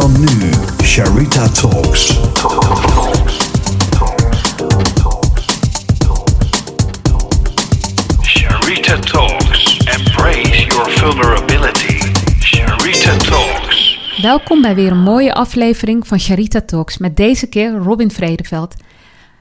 dan nu, Sharita Talks. Sharita Talks. Embrace your vulnerability. Sharita Talks. Welkom bij weer een mooie aflevering van Charita Talks met deze keer Robin Vredeveld.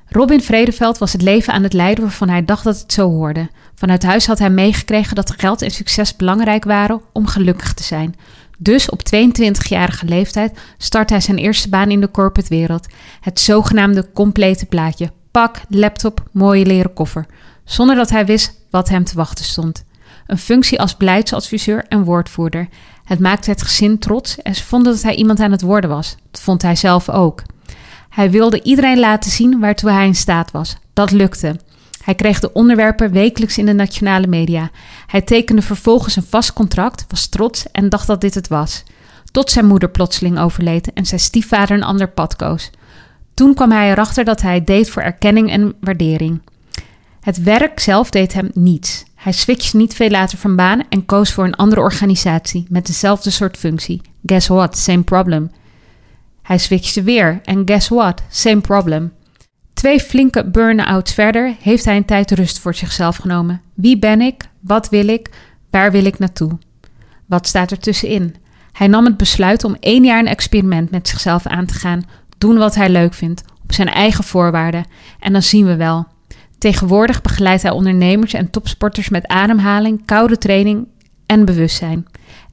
Robin Vredeveld was het leven aan het leiden waarvan hij dacht dat het zo hoorde. Vanuit huis had hij meegekregen dat geld en succes belangrijk waren om gelukkig te zijn. Dus op 22-jarige leeftijd start hij zijn eerste baan in de corporate wereld. Het zogenaamde complete plaatje. Pak, laptop, mooie leren koffer. Zonder dat hij wist wat hem te wachten stond. Een functie als beleidsadviseur en woordvoerder. Het maakte het gezin trots en ze vonden dat hij iemand aan het worden was. Dat vond hij zelf ook. Hij wilde iedereen laten zien waartoe hij in staat was. Dat lukte. Hij kreeg de onderwerpen wekelijks in de nationale media. Hij tekende vervolgens een vast contract, was trots en dacht dat dit het was. Tot zijn moeder plotseling overleed en zijn stiefvader een ander pad koos. Toen kwam hij erachter dat hij deed voor erkenning en waardering. Het werk zelf deed hem niets. Hij switchte niet veel later van baan en koos voor een andere organisatie met dezelfde soort functie. Guess what? Same problem. Hij switchte weer en guess what? Same problem. Twee flinke burn-outs verder heeft hij een tijd rust voor zichzelf genomen. Wie ben ik? Wat wil ik? Waar wil ik naartoe? Wat staat er tussenin? Hij nam het besluit om één jaar een experiment met zichzelf aan te gaan, doen wat hij leuk vindt, op zijn eigen voorwaarden. En dan zien we wel. Tegenwoordig begeleidt hij ondernemers en topsporters met ademhaling, koude training en bewustzijn.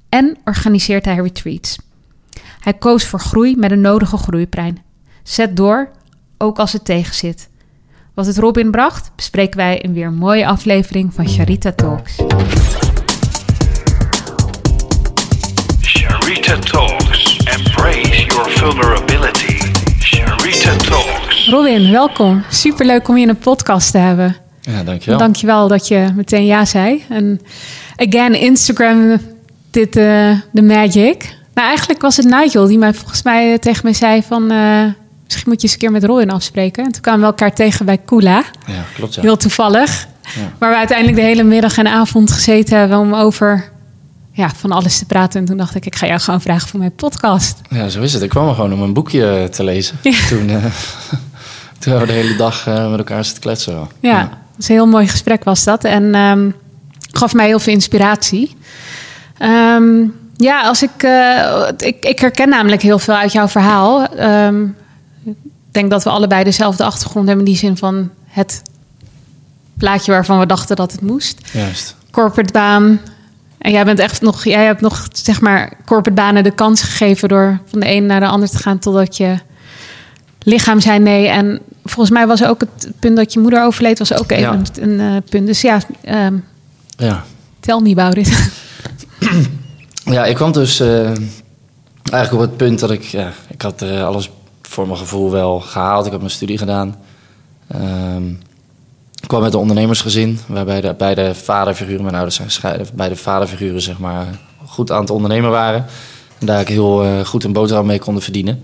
En organiseert hij retreats. Hij koos voor groei met een nodige groeiprein. Zet door, ook als het tegenzit. Wat het Robin bracht, bespreken wij in weer een mooie aflevering van Charita Talks. Sharita Talks. Embrace your vulnerability. Sharita Talks. Robin, welkom. Superleuk om je in een podcast te hebben. Ja, dankjewel. Dankjewel dat je meteen ja zei. En again, Instagram dit de the magic. Nou, eigenlijk was het Nigel die mij volgens mij tegen mij zei van... eh, misschien moet je eens een keer met Robin afspreken. En toen kwamen we elkaar tegen bij Kula. Ja, klopt ja. Heel toevallig. Ja. Waar we uiteindelijk de hele middag en avond gezeten hebben om over ja, van alles te praten. En toen dacht ik, ik ga jou gewoon vragen voor mijn podcast. Ja, zo is het. Ik kwam er gewoon om een boekje te lezen. Ja. Toen, eh, toen hebben we de hele dag eh, met elkaar zitten kletsen. Ja, dat is een heel mooi gesprek was dat. En ehm, gaf mij heel veel inspiratie. Ehm, ja, als ik, eh, ik, ik herken namelijk heel veel uit jouw verhaal. Ehm, denk dat we allebei dezelfde achtergrond hebben in die zin van het plaatje waarvan we dachten dat het moest. Juist. Corporate baan. En jij bent echt nog, jij hebt nog zeg maar corporate banen de kans gegeven door van de een naar de ander te gaan totdat je lichaam zei nee. En volgens mij was ook het punt dat je moeder overleed, was ook even Ja. een eh, punt. Dus ja, ehm Ja. tell me about it. ja, ik kwam dus eh, eigenlijk op het punt dat ik... Ja, ik had eh, alles voor mijn gevoel wel gehaald. Ik had mijn studie gedaan. Ehm, ik kwam met een ondernemersgezin, waarbij de, beide vaderfiguren, mijn ouders zijn gescheiden, beide vaderfiguren zeg maar goed aan het ondernemen waren. En daar ik heel eh, goed een boterham mee konden verdienen.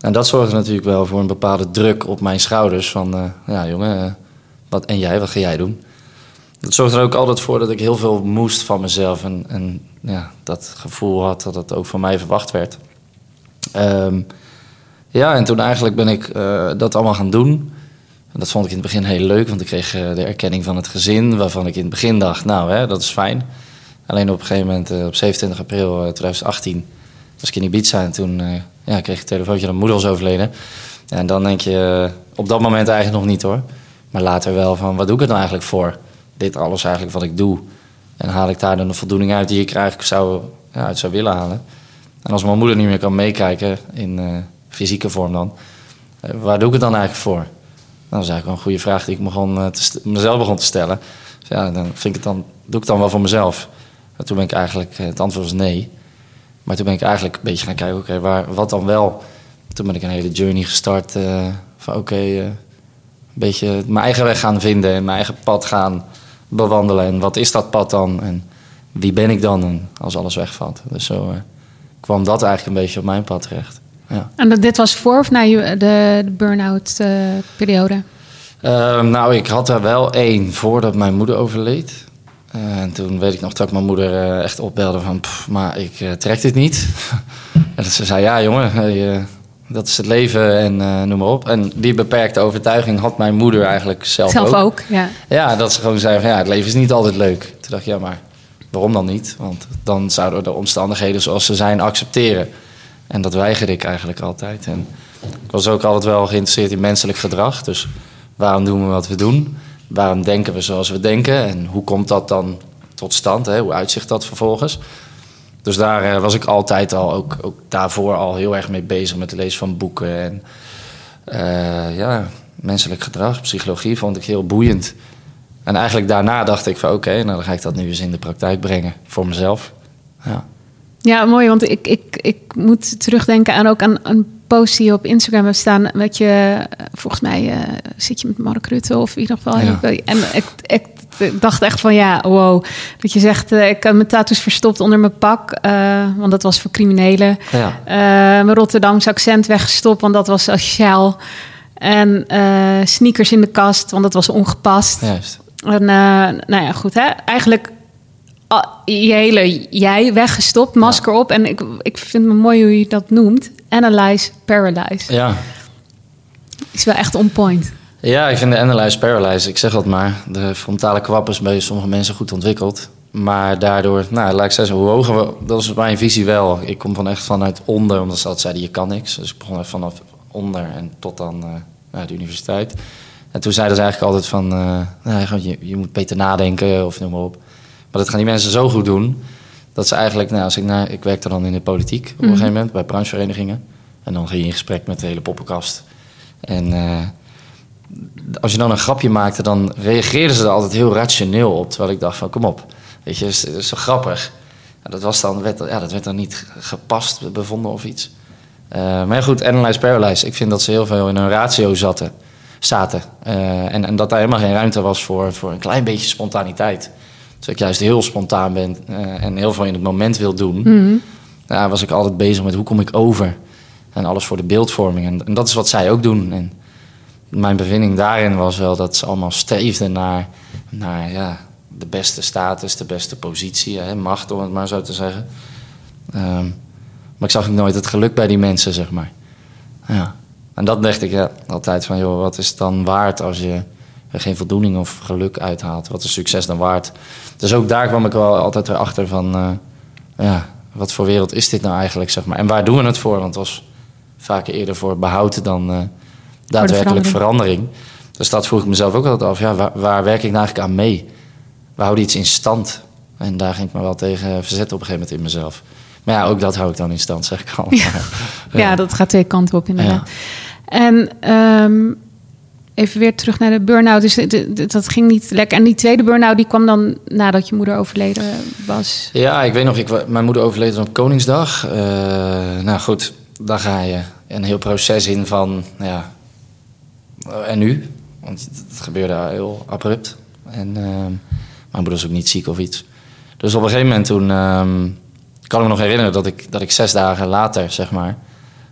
En dat zorgde natuurlijk wel voor een bepaalde druk op mijn schouders. Van, eh, ja jongen, eh, wat, en jij, wat ga jij doen? Dat zorgde er ook altijd voor dat ik heel veel moest van mezelf. En, en ja, dat gevoel had dat het ook van mij verwacht werd. Ehm, ja, en toen eigenlijk ben ik eh, dat allemaal gaan doen. En dat vond ik in het begin heel leuk, want ik kreeg eh, de erkenning van het gezin, waarvan ik in het begin dacht, nou, hè, dat is fijn. Alleen op een gegeven moment, eh, op 27 april eh, 2018, was ik in Ibiza en toen ja, kreeg ik een telefoontje dat moeder was overleden. En dan denk je, op dat moment eigenlijk nog niet hoor. Maar later wel van, wat doe ik er nou eigenlijk voor? Dit alles eigenlijk wat ik doe. En haal ik daar dan de voldoening uit die ik eigenlijk zou, ja, uit zou willen halen. En als mijn moeder niet meer kan meekijken, in fysieke vorm dan, eh, waar doe ik het dan eigenlijk voor? Nou, dat is eigenlijk wel een goede vraag die ik begon, eh, te st- mezelf begon te stellen. Dus ja, dan vind ik het dan, doe ik het dan wel voor mezelf. En toen ben ik eigenlijk, eh, het antwoord was nee. Maar toen ben ik eigenlijk een beetje gaan kijken, oké, waar wat dan wel? Toen ben ik een hele journey gestart eh, van oké, eh, een beetje mijn eigen weg gaan vinden en mijn eigen pad gaan bewandelen. En wat is dat pad dan? En wie ben ik dan als alles wegvalt? Dus zo eh, kwam dat eigenlijk een beetje op mijn pad terecht. Ja. en dit was voor of na de, de burn-out eh, periode? Ehm, nou, ik had er wel één voordat mijn moeder overleed. Eh, en toen weet ik nog dat ik mijn moeder eh, echt opbelde van... "Pff, maar ik trek dit niet. En ze zei, ja jongen, hey, dat is het leven en noem maar op. En die beperkte overtuiging had mijn moeder eigenlijk zelf, Zelf ook, ja. Ja, dat ze gewoon zei van ja, het leven is niet altijd leuk. Toen dacht ik, ja, maar waarom dan niet? Want dan zouden we de omstandigheden zoals ze zijn accepteren. En dat weigerde ik eigenlijk altijd. En ik was ook altijd wel geïnteresseerd in menselijk gedrag. Dus waarom doen we wat we doen? Waarom denken we zoals we denken? En hoe komt dat dan tot stand? Hè? Hoe uitzicht dat vervolgens? Dus daar eh, was ik altijd al, ook, ook daarvoor al heel erg mee bezig met het lezen van boeken. En eh, ja, menselijk gedrag, psychologie vond ik heel boeiend. En eigenlijk daarna dacht ik van oké, nou dan ga ik dat nu eens in de praktijk brengen voor mezelf. Ja. Ja, mooi, want ik, ik, ik moet terugdenken aan ook aan een post die je op Instagram hebt staan. Met je, volgens mij eh, zit je met Mark Rutte of in ieder geval. Ja. En ik, ik dacht echt van ja, wow. Dat je zegt, eh, ik heb mijn tattoos verstopt onder mijn pak, eh, want dat was voor criminelen. Ja. Mijn Rotterdamse accent weggestopt, want dat was sociaal. En sneakers in de kast, want dat was ongepast. Juist. En nou ja, goed hè. Eigenlijk je hele jij weggestopt, masker op. En ik, ik vind het mooi hoe je dat noemt. Analyze, paralyze. Ja. Is wel echt on point. ja, ik vind de analyze paralyze, ik zeg dat maar. De frontale kwap is bij sommige mensen goed ontwikkeld. Maar daardoor, nou, laat ik zeggen, hoe hoger we, dat is mijn visie wel. Ik kom van echt vanuit onder, omdat ze altijd zeiden, je kan niks. Dus ik begon echt vanaf onder en tot dan eh, naar de universiteit. En toen zeiden ze eigenlijk altijd van, eh, nou, je, je moet beter nadenken of noem maar op. Maar dat gaan die mensen zo goed doen, dat ze eigenlijk, nou, als ik, naar, ik werkte dan in de politiek op een gegeven moment, bij brancheverenigingen. En dan ging je in gesprek met de hele poppenkast. En eh, als je dan een grapje maakte, dan reageerden ze er altijd heel rationeel op. Terwijl ik dacht van, kom op, weet je, dat is, zo grappig. Ja, dat, was dan, werd, ja, dat werd dan niet gepast bevonden of iets. Eh, maar goed, Analyze Paralyze. Ik vind dat ze heel veel in een ratio zaten, zaten. Eh, en, en dat daar helemaal geen ruimte was voor, voor een klein beetje spontaniteit. Dus ik juist heel spontaan ben eh, en heel veel in het moment wil doen. Ja, was ik altijd bezig met hoe kom ik over. En alles voor de beeldvorming. En, en dat is wat zij ook doen. En mijn bevinding daarin was wel dat ze allemaal streefden naar, naar ja, de beste status, de beste positie, hè, macht om het maar zo te zeggen. Ehm, maar ik zag ook nooit het geluk bij die mensen, zeg maar. Ja. En dat dacht ik ja, altijd van, joh, wat is het dan waard als je er geen voldoening of geluk uithaalt? Wat is succes dan waard? Dus ook daar kwam ik wel altijd erachter van, eh, ja, wat voor wereld is dit nou eigenlijk, zeg maar. En waar doen we het voor? Want het was vaak eerder voor behoud dan eh, daadwerkelijk verandering. Dus dat vroeg ik mezelf ook altijd af. Ja, waar, waar werk ik nou eigenlijk aan mee? We houden iets in stand. En daar ging ik me wel tegen verzetten op een gegeven moment in mezelf. Maar ja, ook dat hou ik dan in stand, zeg ik al. Ja, dat gaat twee kanten op inderdaad. En ehm, even weer terug naar de burn-out. Dus dat ging niet lekker. En die tweede burn-out die kwam dan nadat je moeder overleden was. Ja, ik weet nog, ik, mijn moeder overleed op Koningsdag. Eh, nou goed, daar ga je een heel proces in van, ja, eh, en nu? Want het, het gebeurde heel abrupt. En ehm, mijn moeder was ook niet ziek of iets. Dus op een gegeven moment toen, ehm, kan ik me nog herinneren dat ik, dat ik zes dagen later, zeg maar,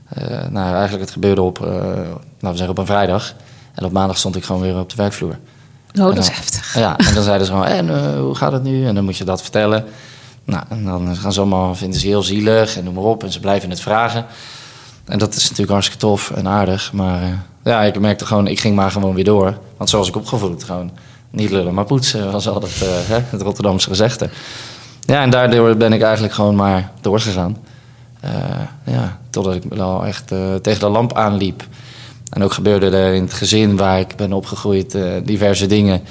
eh, nou eigenlijk het gebeurde op, eh, laten we zeggen op een vrijdag. En op maandag stond ik gewoon weer op de werkvloer. Oh, dat is heftig. Ja, en dan zeiden ze gewoon, en eh, hoe gaat het nu? En dan moet je dat vertellen. Nou, en dan gaan ze allemaal, vinden ze heel zielig en noem maar op. En ze blijven het vragen. En dat is natuurlijk hartstikke tof en aardig. Maar eh, ja, ik merkte gewoon, ik ging maar gewoon weer door. Want zo was ik opgevoed, gewoon niet lullen, maar poetsen. Was altijd eh, hè, het Rotterdamse gezegde. Ja, en daardoor ben ik eigenlijk gewoon maar doorgegaan. Ja, totdat ik wel echt tegen de lamp aanliep. En ook gebeurde er in het gezin waar ik ben opgegroeid eh, diverse dingen.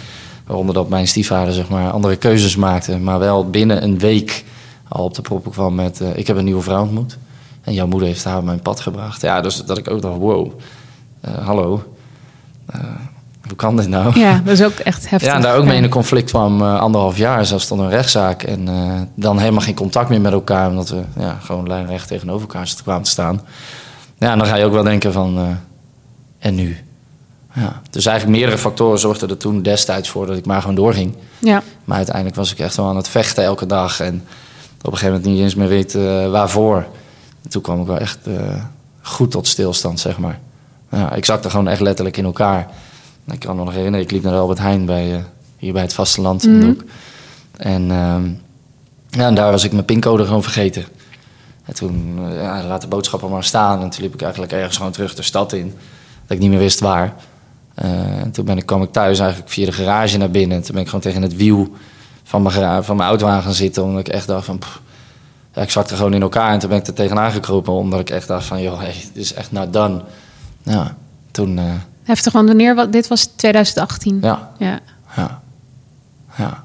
Waaronder dat mijn stiefvader zeg maar, andere keuzes maakte. Maar wel binnen een week al op de proppen kwam met... eh, ik heb een nieuwe vrouw ontmoet. En jouw moeder heeft haar op mijn pad gebracht. Ja, dus dat ik ook dacht, wow, eh, hallo. Hoe kan dit nou? Ja, dat is ook echt heftig. Ja, en daar ook mee in een conflict kwam anderhalf jaar. Zelfs tot een rechtszaak. En dan helemaal geen contact meer met elkaar. Omdat we ja, gewoon lijnrecht tegenover elkaar kwamen te staan. Ja, en dan ga je ook wel denken van... en nu? Ja. Dus eigenlijk meerdere factoren zorgden er toen destijds voor dat ik maar gewoon doorging. Ja, Maar uiteindelijk was ik echt wel aan het vechten elke dag. En op een gegeven moment niet eens meer weten eh, waarvoor. En toen kwam ik wel echt eh, goed tot stilstand, zeg maar. Ja, ik zakte gewoon echt letterlijk in elkaar. Ik kan me nog herinneren, ik liep naar Albert Heijn bij, eh, hier bij het vasteland de hoek. En, ehm, ja, en daar was ik mijn pincode gewoon vergeten. En toen ja, laat de boodschappen maar staan. En toen liep ik eigenlijk ergens gewoon terug de stad in. Dat ik niet meer wist waar. Eh, en toen ben ik, kwam ik thuis eigenlijk via de garage naar binnen. En toen ben ik gewoon tegen het wiel van mijn, van mijn auto aan gaan zitten. Omdat ik echt dacht van... pff, ja, ik zakte gewoon in elkaar. En toen ben ik er tegenaan gekropen. Omdat ik echt dacht van... joh, hey, dit is echt nou done. Ja, toen... eh, Heftig, want wanneer, wat, dit was 2018. ja, Ja, ja, ja.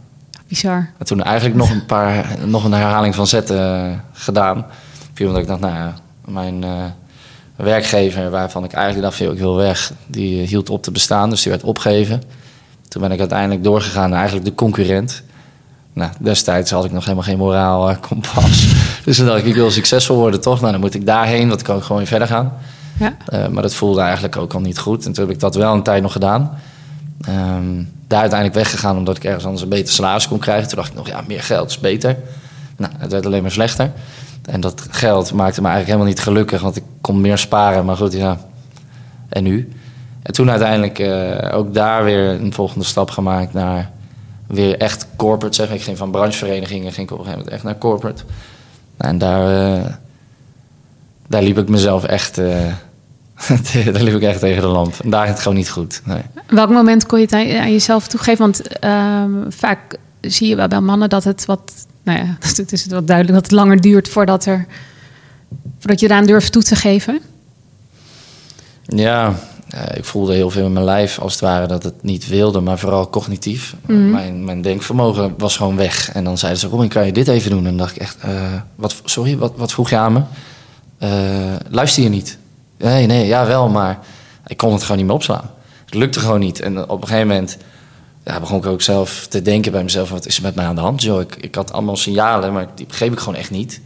bizar. En toen eigenlijk nog een paar, nog een herhaling van zetten eh, gedaan. Puur omdat ik dacht, nou ja, mijn werkgever, waarvan ik eigenlijk dacht, ik wil weg, die eh, hield op te bestaan, dus die werd opgegeven. Toen ben ik uiteindelijk doorgegaan naar eigenlijk de concurrent. Nou, destijds had ik nog helemaal geen moraal eh, kompas. Dus toen dacht ik, ik wil succesvol worden, toch? Nou, dan moet ik daarheen, want ik kan ook gewoon weer verder gaan. Ja. Eh, maar dat voelde eigenlijk ook al niet goed. En toen heb ik dat wel een tijd nog gedaan. Ehm, daar uiteindelijk weggegaan omdat ik ergens anders een beter salaris kon krijgen. Toen dacht ik nog, ja, meer geld is beter. Nou, het werd alleen maar slechter. En dat geld maakte me eigenlijk helemaal niet gelukkig, want ik kon meer sparen. Maar goed, ja, en nu? En toen uiteindelijk eh, ook daar weer een volgende stap gemaakt naar weer echt corporate. Zeg. Ik ging van brancheverenigingen ging ik op een gegeven moment echt naar corporate. En daar, eh, daar liep ik mezelf echt, eh, daar liep ik echt tegen de lamp. En daar ging het gewoon niet goed. Welk moment kon je het aan, aan jezelf toegeven? Want ehm, vaak zie je wel bij mannen dat het wat... Nou ja, het is wat duidelijk dat het langer duurt voordat, er, voordat je eraan durft toe te geven. Ja, eh, ik voelde heel veel in mijn lijf als het ware dat het niet wilde, maar vooral cognitief. Mijn, mijn denkvermogen was gewoon weg. En dan zeiden ze, Robin, kan je dit even doen? En dan dacht ik echt, eh, wat, sorry, wat, wat vroeg je aan me? Eh, luister je niet? Nee, nee, ja wel, maar ik kon het gewoon niet meer opslaan. Het lukte gewoon niet. En op een gegeven moment ja, begon ik ook zelf te denken bij mezelf, wat is er met mij aan de hand? Joh, ik, ik had allemaal signalen, maar die begreep ik gewoon echt niet.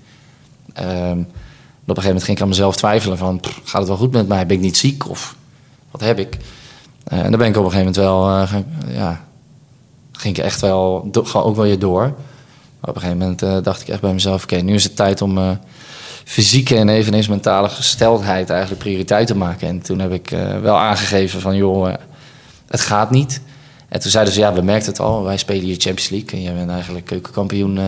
Ehm, op een gegeven moment ging ik aan mezelf twijfelen van, gaat het wel goed met mij? Ben ik niet ziek of wat heb ik? Eh, en daar ben ik op een gegeven moment wel, eh, ja, ging ik echt wel, do- ook wel je door. Maar op een gegeven moment eh, dacht ik echt bij mezelf, oké, nu is het tijd om fysieke en eveneens mentale gesteldheid eigenlijk prioriteit te maken. En toen heb ik wel aangegeven van, joh, het gaat niet. En toen zeiden ze, ja, we merkten het al, wij spelen hier Champions League en jij bent eigenlijk keukenkampioen eh,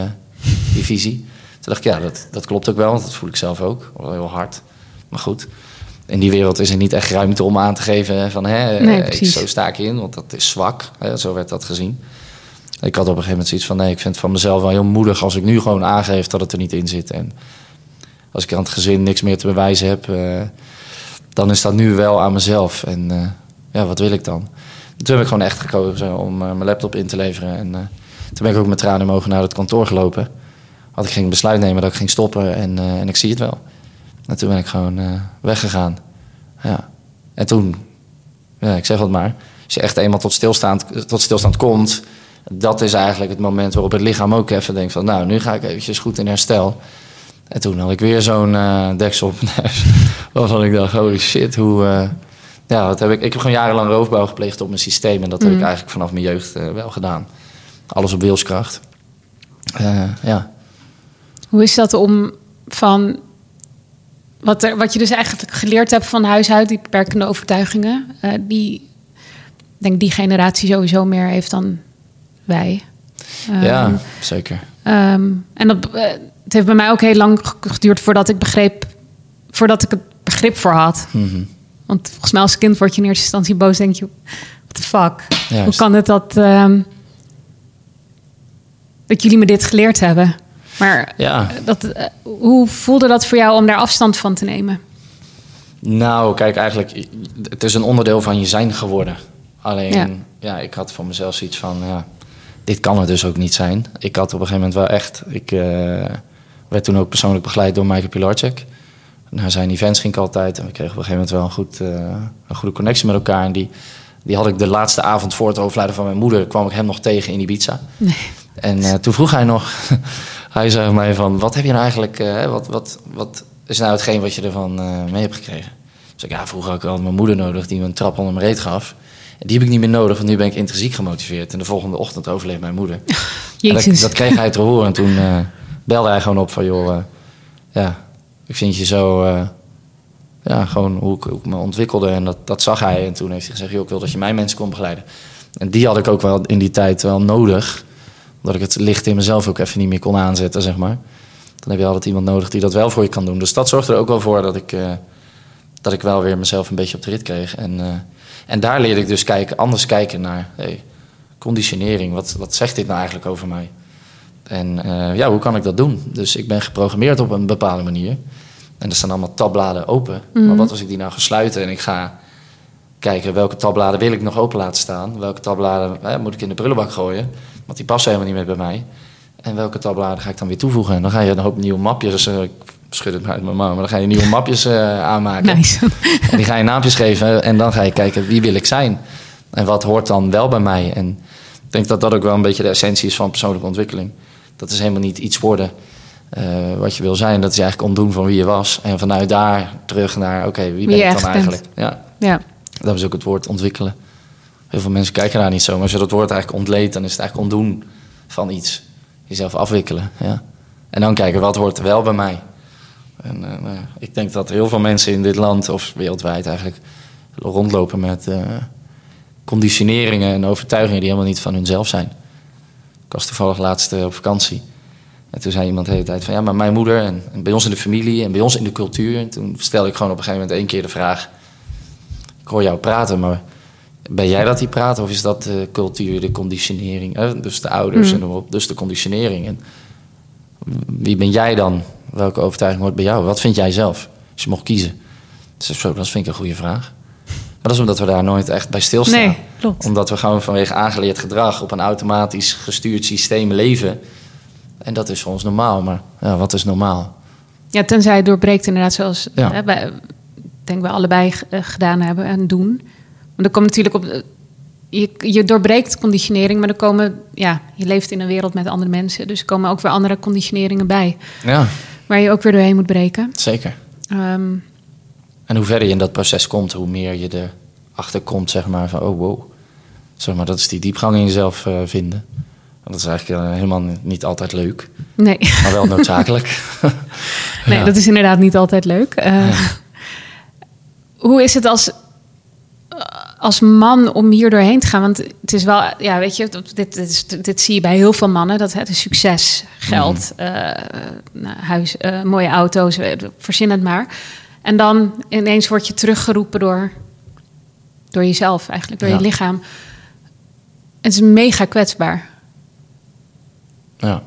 divisie. Toen dacht ik, ja, dat, dat klopt ook wel, want dat voel ik zelf ook, wel heel hard. Maar goed, in die wereld is er niet echt ruimte om aan te geven van, hè, Nee, eh, ik, zo sta ik in, want dat is zwak. Hè, zo werd dat gezien. Ik had op een gegeven moment zoiets van, nee, ik vind het van mezelf wel heel moedig als ik nu gewoon aangeef dat het er niet in zit. En als ik aan het gezin niks meer te bewijzen heb, eh, dan is dat nu wel aan mezelf. En ja, wat wil ik dan? Toen heb ik gewoon echt gekozen om eh, mijn laptop in te leveren. En eh, toen ben ik ook met tranen in mijn ogen naar het kantoor gelopen. Want ik ging besluit nemen dat ik ging stoppen en, eh, en ik zie het wel. En toen ben ik gewoon weggegaan. Ja. En toen, ja, ik zeg wat maar, als je echt eenmaal tot stilstand, tot stilstand komt, dat is eigenlijk het moment waarop het lichaam ook even denkt van, nou, nu ga ik eventjes goed in herstel. En toen had ik weer zo'n deksel op. Waarvan ik dacht, holy shit, hoe... ja, wat heb ik... Ik heb gewoon jarenlang roofbouw gepleegd op mijn systeem. En dat heb ik eigenlijk vanaf mijn jeugd eh, wel gedaan. Alles op wilskracht. Eh, ja. Hoe is dat om van wat, er, wat je dus eigenlijk geleerd hebt van huis uit, die beperkende overtuigingen, eh, die ik denk die generatie sowieso meer heeft dan wij. Ehm, ja, zeker. ehm, en dat, het heeft bij mij ook heel lang geduurd voordat ik begreep, voordat ik het begrip voor had. Mhm. Want volgens mij als kind word je in eerste instantie boos, denk je, what the fuck? Juist. Hoe kan het dat, ehm, dat jullie me dit geleerd hebben? Maar Ja. dat, eh, hoe voelde dat voor jou om daar afstand van te nemen? Nou, kijk, eigenlijk, het is een onderdeel van je zijn geworden. Alleen, Ja. ja, ik had voor mezelf zoiets van, ja, dit kan het dus ook niet zijn. Ik had op een gegeven moment wel echt, ik eh, werd toen ook persoonlijk begeleid door Michael Pilarczyk. Naar zijn events ging ik altijd en we kregen op een gegeven moment wel een, goed, eh, een goede connectie met elkaar. En die, die had ik de laatste avond voor het overlijden van mijn moeder, kwam ik hem nog tegen in Ibiza. Nee. En eh, toen vroeg hij nog, hij zei mij van, wat heb je nou eigenlijk, eh, wat, wat, wat is nou hetgeen wat je ervan mee hebt gekregen? Dus ik, ja, vroeger had ik altijd mijn moeder nodig die me een trap onder mijn reet gaf. En die heb ik niet meer nodig, want nu ben ik intrinsiek gemotiveerd. En de volgende ochtend overleeft mijn moeder. Dat, dat kreeg hij te horen. En toen belde hij gewoon op van, joh, ja, ik vind je zo, eh, ja, gewoon hoe ik, me ontwikkelde. En dat, dat zag hij. En toen heeft hij gezegd, joh, ik wil dat je mijn mensen kon begeleiden. En die had ik ook wel in die tijd wel nodig. Omdat ik het licht in mezelf ook even niet meer kon aanzetten, zeg maar. Dan heb je altijd iemand nodig die dat wel voor je kan doen. Dus dat zorgt er ook wel voor dat ik, eh, dat ik wel weer mezelf een beetje op de rit kreeg. En, eh, en daar leerde ik dus kijken, anders kijken naar hey, conditionering. Wat, wat zegt dit nou eigenlijk over mij? En eh, ja, hoe kan ik dat doen? Dus ik ben geprogrammeerd op een bepaalde manier. En er staan allemaal tabbladen open. Maar wat als ik die nou ga sluiten en ik ga kijken welke tabbladen wil ik nog open laten staan? Welke tabbladen moet ik in de prullenbak gooien? Want die passen helemaal niet meer bij mij. En welke tabbladen ga ik dan weer toevoegen? En dan ga je een hoop nieuwe mapjes, eh, ik schud het maar uit mijn mouw, maar dan ga je nieuwe mapjes eh, aanmaken. Nice. En die ga je naampjes geven en dan ga je kijken wie wil ik zijn. En wat hoort dan wel bij mij. En ik denk dat dat ook wel een beetje de essentie is van persoonlijke ontwikkeling. Dat is helemaal niet iets worden eh, wat je wil zijn. Dat is eigenlijk ontdoen van wie je was. En vanuit daar terug naar, oké, wie ben je ik dan bent. eigenlijk? Ja, Ja. dat is ook het woord ontwikkelen. Heel veel mensen kijken daar niet zo. Maar als je dat woord eigenlijk ontleedt, dan is het eigenlijk ontdoen van iets. Jezelf afwikkelen, ja. En dan kijken, wat hoort er wel bij mij? En eh, nou ik denk dat heel veel mensen in dit land, of wereldwijd eigenlijk, rondlopen met eh, conditioneringen en overtuigingen die helemaal niet van hunzelf zijn. Ik was toevallig laatst eh, op vakantie. En toen zei iemand de hele tijd van ja, maar mijn moeder en, en bij ons in de familie en bij ons in de cultuur. En toen stelde ik gewoon op een gegeven moment één keer de vraag. Ik hoor jou praten, maar ben jij dat die praat of is dat de cultuur, de conditionering? Hè? Dus de ouders Mm. en op, dus de conditionering. En wie ben jij dan? Welke overtuiging hoort bij jou? Wat vind jij zelf? Als je mocht kiezen. Dus zo, dat vind ik een goede vraag. Maar dat is omdat we daar nooit echt bij stilstaan. Nee, klopt. Omdat we gewoon vanwege aangeleerd gedrag op een automatisch gestuurd systeem leven. En dat is voor ons normaal. Maar ja, wat is normaal? Ja, tenzij het doorbreekt inderdaad zoals Ja. hè, wij, ik denk we allebei eh, gedaan hebben en doen. Want er komt natuurlijk op... Je, je doorbreekt conditionering, maar er komen... Ja, je leeft in een wereld met andere mensen. Dus er komen ook weer andere conditioneringen bij. Ja, Waar je ook weer doorheen moet breken. zeker. Ehm, En hoe verder je in dat proces komt, hoe meer je erachter komt, zeg maar, van oh wow. Zeg maar, dat is die diepgang in jezelf eh, vinden. Dat is eigenlijk eh, helemaal niet altijd leuk, nee, maar wel noodzakelijk. nee dat is inderdaad niet altijd leuk. Eh, Hoe is het als, als man om hier doorheen te gaan? Want het is wel, ja, weet je, dit, dit, is- dit zie je bij heel veel mannen. Dat het is succes, geld, eh, nou, huis, mooie auto's, verzin het maar. En dan ineens word je teruggeroepen door, door jezelf eigenlijk, door Ja. je lichaam. Het is mega kwetsbaar. Ja.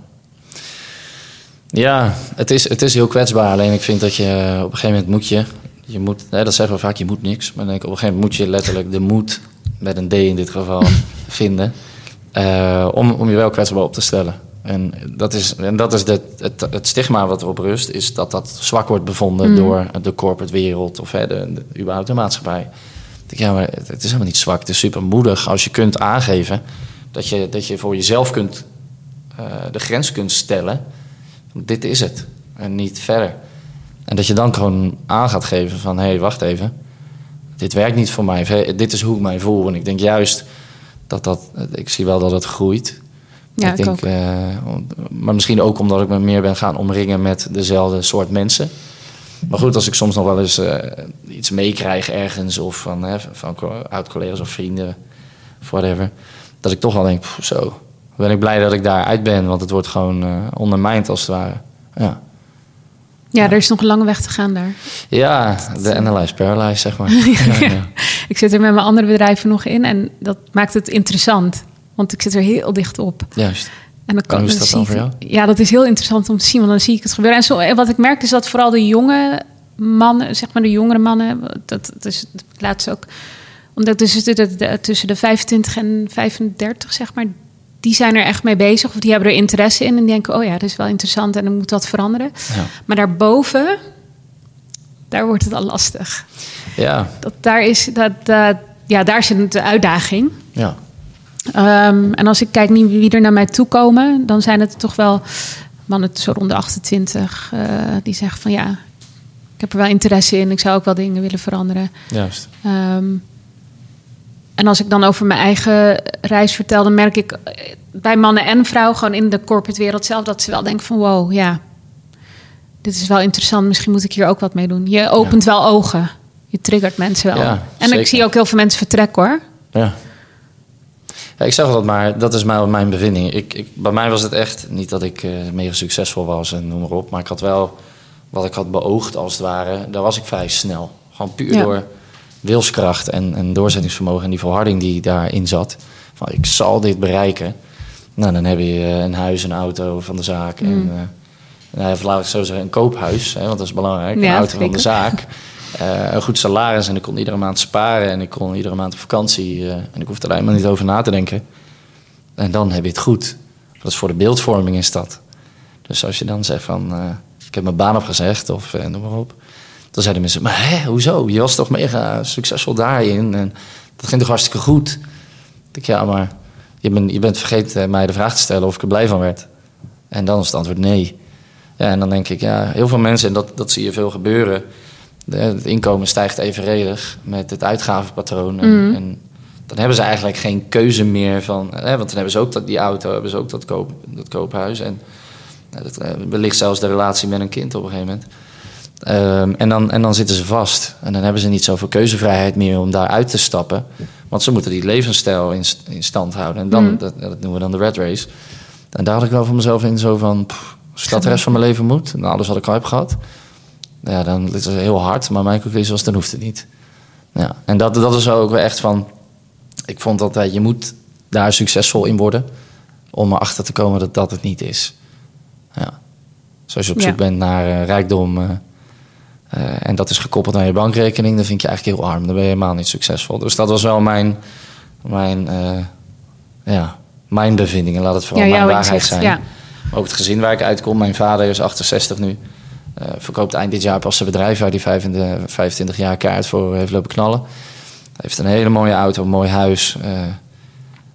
Ja, het is, het is heel kwetsbaar. Alleen ik vind dat je op een gegeven moment moet je... je moet, hè, dat zeggen we vaak, je moet niks. Maar denk ik, op een gegeven moment moet je letterlijk de moed... met een D in dit geval, vinden... eh, om, om je wel kwetsbaar op te stellen. En dat is, en dat is de, het, het stigma wat erop rust... is dat dat zwak wordt bevonden door de corporate wereld... of hè, de, de, überhaupt de maatschappij. Ik denk, ja, maar het, het is helemaal niet zwak. Het is super moedig als je kunt aangeven... dat je, dat je voor jezelf kunt eh, de grens kunt stellen. Dit is het. En niet verder. En dat je dan gewoon aan gaat geven van... hé, hey, wacht even. Dit werkt niet voor mij. Of, hey, dit is hoe ik mij voel. En ik denk juist dat dat... Ik zie wel dat het groeit. Ja, ik ik denk, eh, maar misschien ook omdat ik me meer ben gaan omringen met dezelfde soort mensen. Maar goed, als ik soms nog wel eens eh, iets meekrijg ergens... of van, hè, van co- oud-collega's of vrienden of whatever... dat ik toch wel denk, pff, zo... ben ik blij dat ik daar uit ben. Want het wordt gewoon eh ondermijnd als het ware. Ja, Ja, er is nog een lange weg te gaan daar. ja de analyze paralyze, zeg maar. ja, ja. Ik zit er met mijn andere bedrijven nog in en dat maakt het interessant. Want ik zit er heel dicht op. Juist. En dan kan, hoe is dan dat zie dan ik- voor jou? Ja, dat is heel interessant om te zien, want dan zie ik het gebeuren. En, zo, en wat ik merk is dat vooral de jonge mannen, zeg maar de jongere mannen, dat, dat is het laatste ook, omdat dus de- de- de- tussen de 25 en 35, zeg maar, die zijn er echt mee bezig of die hebben er interesse in en denken, oh ja, dat is wel interessant en er moet wat veranderen. Ja. Maar daarboven, daar wordt het al lastig. Ja, Dat, daar, is, dat, dat, ja, daar zit de uitdaging. ja. Ehm, en als ik kijk niet wie er naar mij toe komen, dan zijn het toch wel mannen zo rond de 28 eh, die zeggen van ja, ik heb er wel interesse in, ik zou ook wel dingen willen veranderen. juist. Ehm, en als ik dan over mijn eigen reis vertel, dan merk ik eh, bij mannen en vrouwen gewoon in de corporate wereld zelf dat ze wel denken van wow, ja, dit is wel interessant, misschien moet ik hier ook wat mee doen. Je opent wel ogen, je triggert mensen wel. Ja, en zeker. ik zie ook heel veel mensen vertrekken hoor. Ja. Ja, ik zeg altijd maar, dat is mijn, mijn bevinding. Ik, ik, bij mij was het echt niet dat ik eh, mega succesvol was en noem maar op. Maar ik had wel wat ik had beoogd als het ware. Daar was ik vrij snel. Gewoon puur Ja. door wilskracht en, en doorzettingsvermogen en die volharding die daarin zat. Van ik zal dit bereiken. Nou, dan heb je eh, een huis, een auto van de zaak. Mm. En, eh, nou, laat ik zo zeggen, een koophuis, hè, want dat is belangrijk. Ja, een auto van de zaak. Eh, een goed salaris en ik kon iedere maand sparen en ik kon iedere maand op vakantie. eh, en ik hoefde er helemaal niet over na te denken. En dan heb je het goed. Dat is voor de beeldvorming is dat. Dus als je dan zegt van, eh, ik heb mijn baan opgezegd of noem maar op. Dan zeiden mensen, maar hè, hoezo? Je was toch mega succesvol daarin en dat ging toch hartstikke goed? Ik ja, maar je, bent je bent vergeten mij de vraag te stellen of ik er blij van werd. En dan is het antwoord nee. Ja, en dan denk ik, ja, heel veel mensen, en dat, dat zie je veel gebeuren. De, het inkomen stijgt evenredig met het uitgavenpatroon. En, en dan hebben ze eigenlijk geen keuze meer van. Hè, want dan hebben ze ook dat, die auto, hebben ze ook dat, koop, dat koophuis. En dat, eh, wellicht zelfs de relatie met een kind op een gegeven moment. Ehm, en, dan, en dan zitten ze vast. En dan hebben ze niet zoveel keuzevrijheid meer om daaruit te stappen. Want ze moeten die levensstijl in, in stand houden. En dan, dat, dat noemen we dan de red race. En daar had ik wel voor mezelf in zo van... pff, als dat de rest van mijn leven moet, nou, alles wat ik al heb gehad... Ja, dan is het heel hard. Maar mijn conclusie was, dan hoeft het niet. Ja, en dat, dat is ook wel echt van... Ik vond altijd, je moet daar succesvol in worden... om erachter te komen dat dat het niet is. Ja. Zoals je op Ja. zoek bent naar eh, rijkdom... eh, eh, en dat is gekoppeld aan je bankrekening... dan vind je eigenlijk heel arm. Dan ben je helemaal niet succesvol. Dus dat was wel mijn... mijn eh, ja, mijn bevindingen. Laat het vooral Ja, mijn waarheid inzicht, zijn. ja. Ook het gezin waar ik uitkom. Mijn vader is 68 nu. Eh, verkoopt eind dit jaar pas zijn bedrijf... waar hij 25, 25 jaar kaart voor heeft lopen knallen. Hij heeft een hele mooie auto, een mooi huis. eh,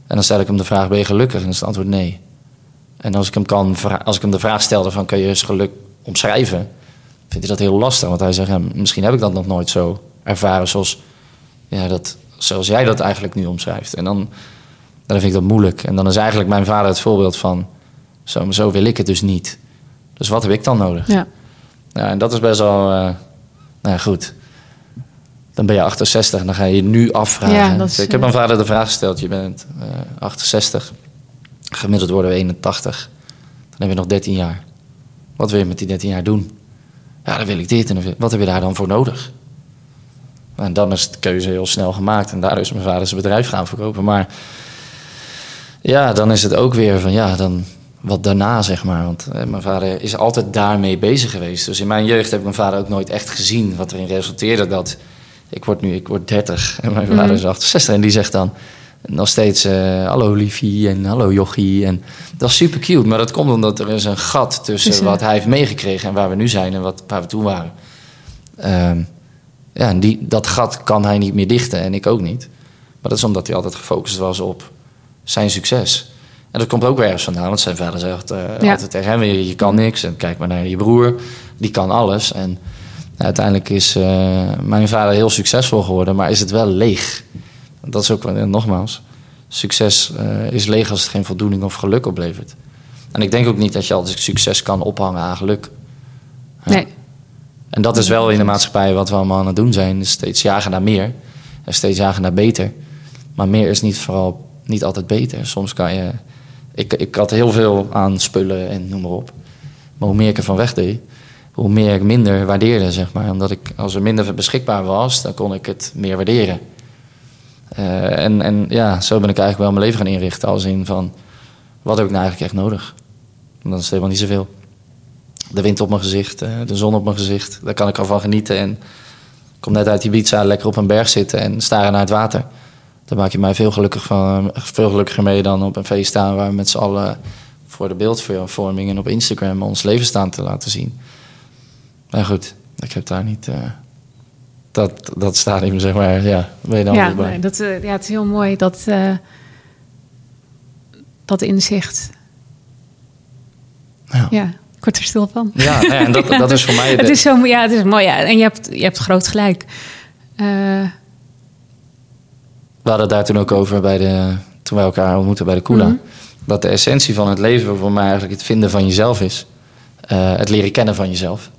en dan stel ik hem de vraag, ben je gelukkig? En dan is het antwoord nee. En als ik hem, kan, als ik hem de vraag stelde van, kun je eens geluk omschrijven? Vindt hij dat heel lastig. Want hij zegt, misschien heb ik dat nog nooit zo ervaren zoals, ja, dat, zoals jij dat eigenlijk nu omschrijft. En dan, dan vind ik dat moeilijk. En dan is eigenlijk mijn vader het voorbeeld van, zo, zo wil ik het dus niet. Dus wat heb ik dan nodig? Ja. Ja, en dat is best wel, eh, nou ja, goed. Dan ben je 68 en dan ga je je nu afvragen. Ja, dat is, ik heb eh, mijn vader de vraag gesteld, je bent eh, 68. Gemiddeld worden we 81. Dan heb je nog 13 jaar. Wat wil je met die 13 jaar doen? Ja, dan wil ik dit. En dan wil- wat heb je daar dan voor nodig? En dan is de keuze heel snel gemaakt. En daardoor is mijn vader zijn bedrijf gaan verkopen. Maar ja, dan is het ook weer van ja, dan wat daarna zeg maar. Want eh, mijn vader is altijd daarmee bezig geweest. Dus in mijn jeugd heb ik mijn vader ook nooit echt gezien. Wat erin resulteerde dat ik word nu ik word 30 en mijn vader is 68. En die zegt dan nog steeds eh, hallo liefie en hallo jochie. En dat is super cute. Maar dat komt omdat er is een gat tussen Tussen- wat hij heeft meegekregen en waar we nu zijn en wat, waar we toen waren. Ehm, ja, en die, dat gat kan hij niet meer dichten en ik ook niet. Maar dat is omdat hij altijd gefocust was op zijn succes. En dat komt ook weer ergens vandaan, want zijn vader zegt eh, Ja. altijd tegen hem: je, je kan niks. En kijk maar naar je broer, die kan alles. En nou, uiteindelijk is eh, mijn vader heel succesvol geworden, maar is het wel leeg. Dat is ook, wel- en nogmaals, succes eh, is leeg als het geen voldoening of geluk oplevert. En ik denk ook niet dat je altijd succes kan ophangen aan geluk. Ja. Nee. En dat is wel in de maatschappij wat we allemaal aan het doen zijn. Steeds jagen naar meer. En steeds jagen naar beter. Maar meer is niet vooral niet altijd beter. Soms kan je... Ik, ik had heel veel aan spullen en noem maar op. Maar hoe meer ik ervan wegdeed, hoe meer ik minder waardeerde, zeg maar. Omdat ik, als er minder beschikbaar was, dan kon ik het meer waarderen. Eh, en, en ja, zo ben ik eigenlijk wel mijn leven gaan inrichten. Als in van, wat heb ik nou eigenlijk echt nodig? Dat is helemaal niet zoveel de wind op mijn gezicht, eh, de zon op mijn gezicht. Daar kan ik al van genieten. En ik kom net uit Ibiza, lekker op een berg zitten en staren naar het water. Daar maak je mij veel, gelukkig van, veel gelukkiger mee dan op een feest staan... waar we met z'n allen voor de beeldvorming en op Instagram ons leven staan te laten zien. Maar goed, ik heb daar niet... eh, dat, dat stadium, zeg maar, ja, ben je dan Ja, bij. dat, eh, ja, het is heel mooi dat, eh, dat inzicht. Ja. Ja, ik word er stil van. Ja, nee, en dat, dat is voor mij... Het is zo, ja, het is mooi. Ja. En je hebt, je hebt groot gelijk. We hadden het daar toen ook over bij de, toen wij elkaar ontmoetten bij de Kula. Mhm. Dat de essentie van het leven voor mij eigenlijk het vinden van jezelf is. Eh, het leren kennen van jezelf.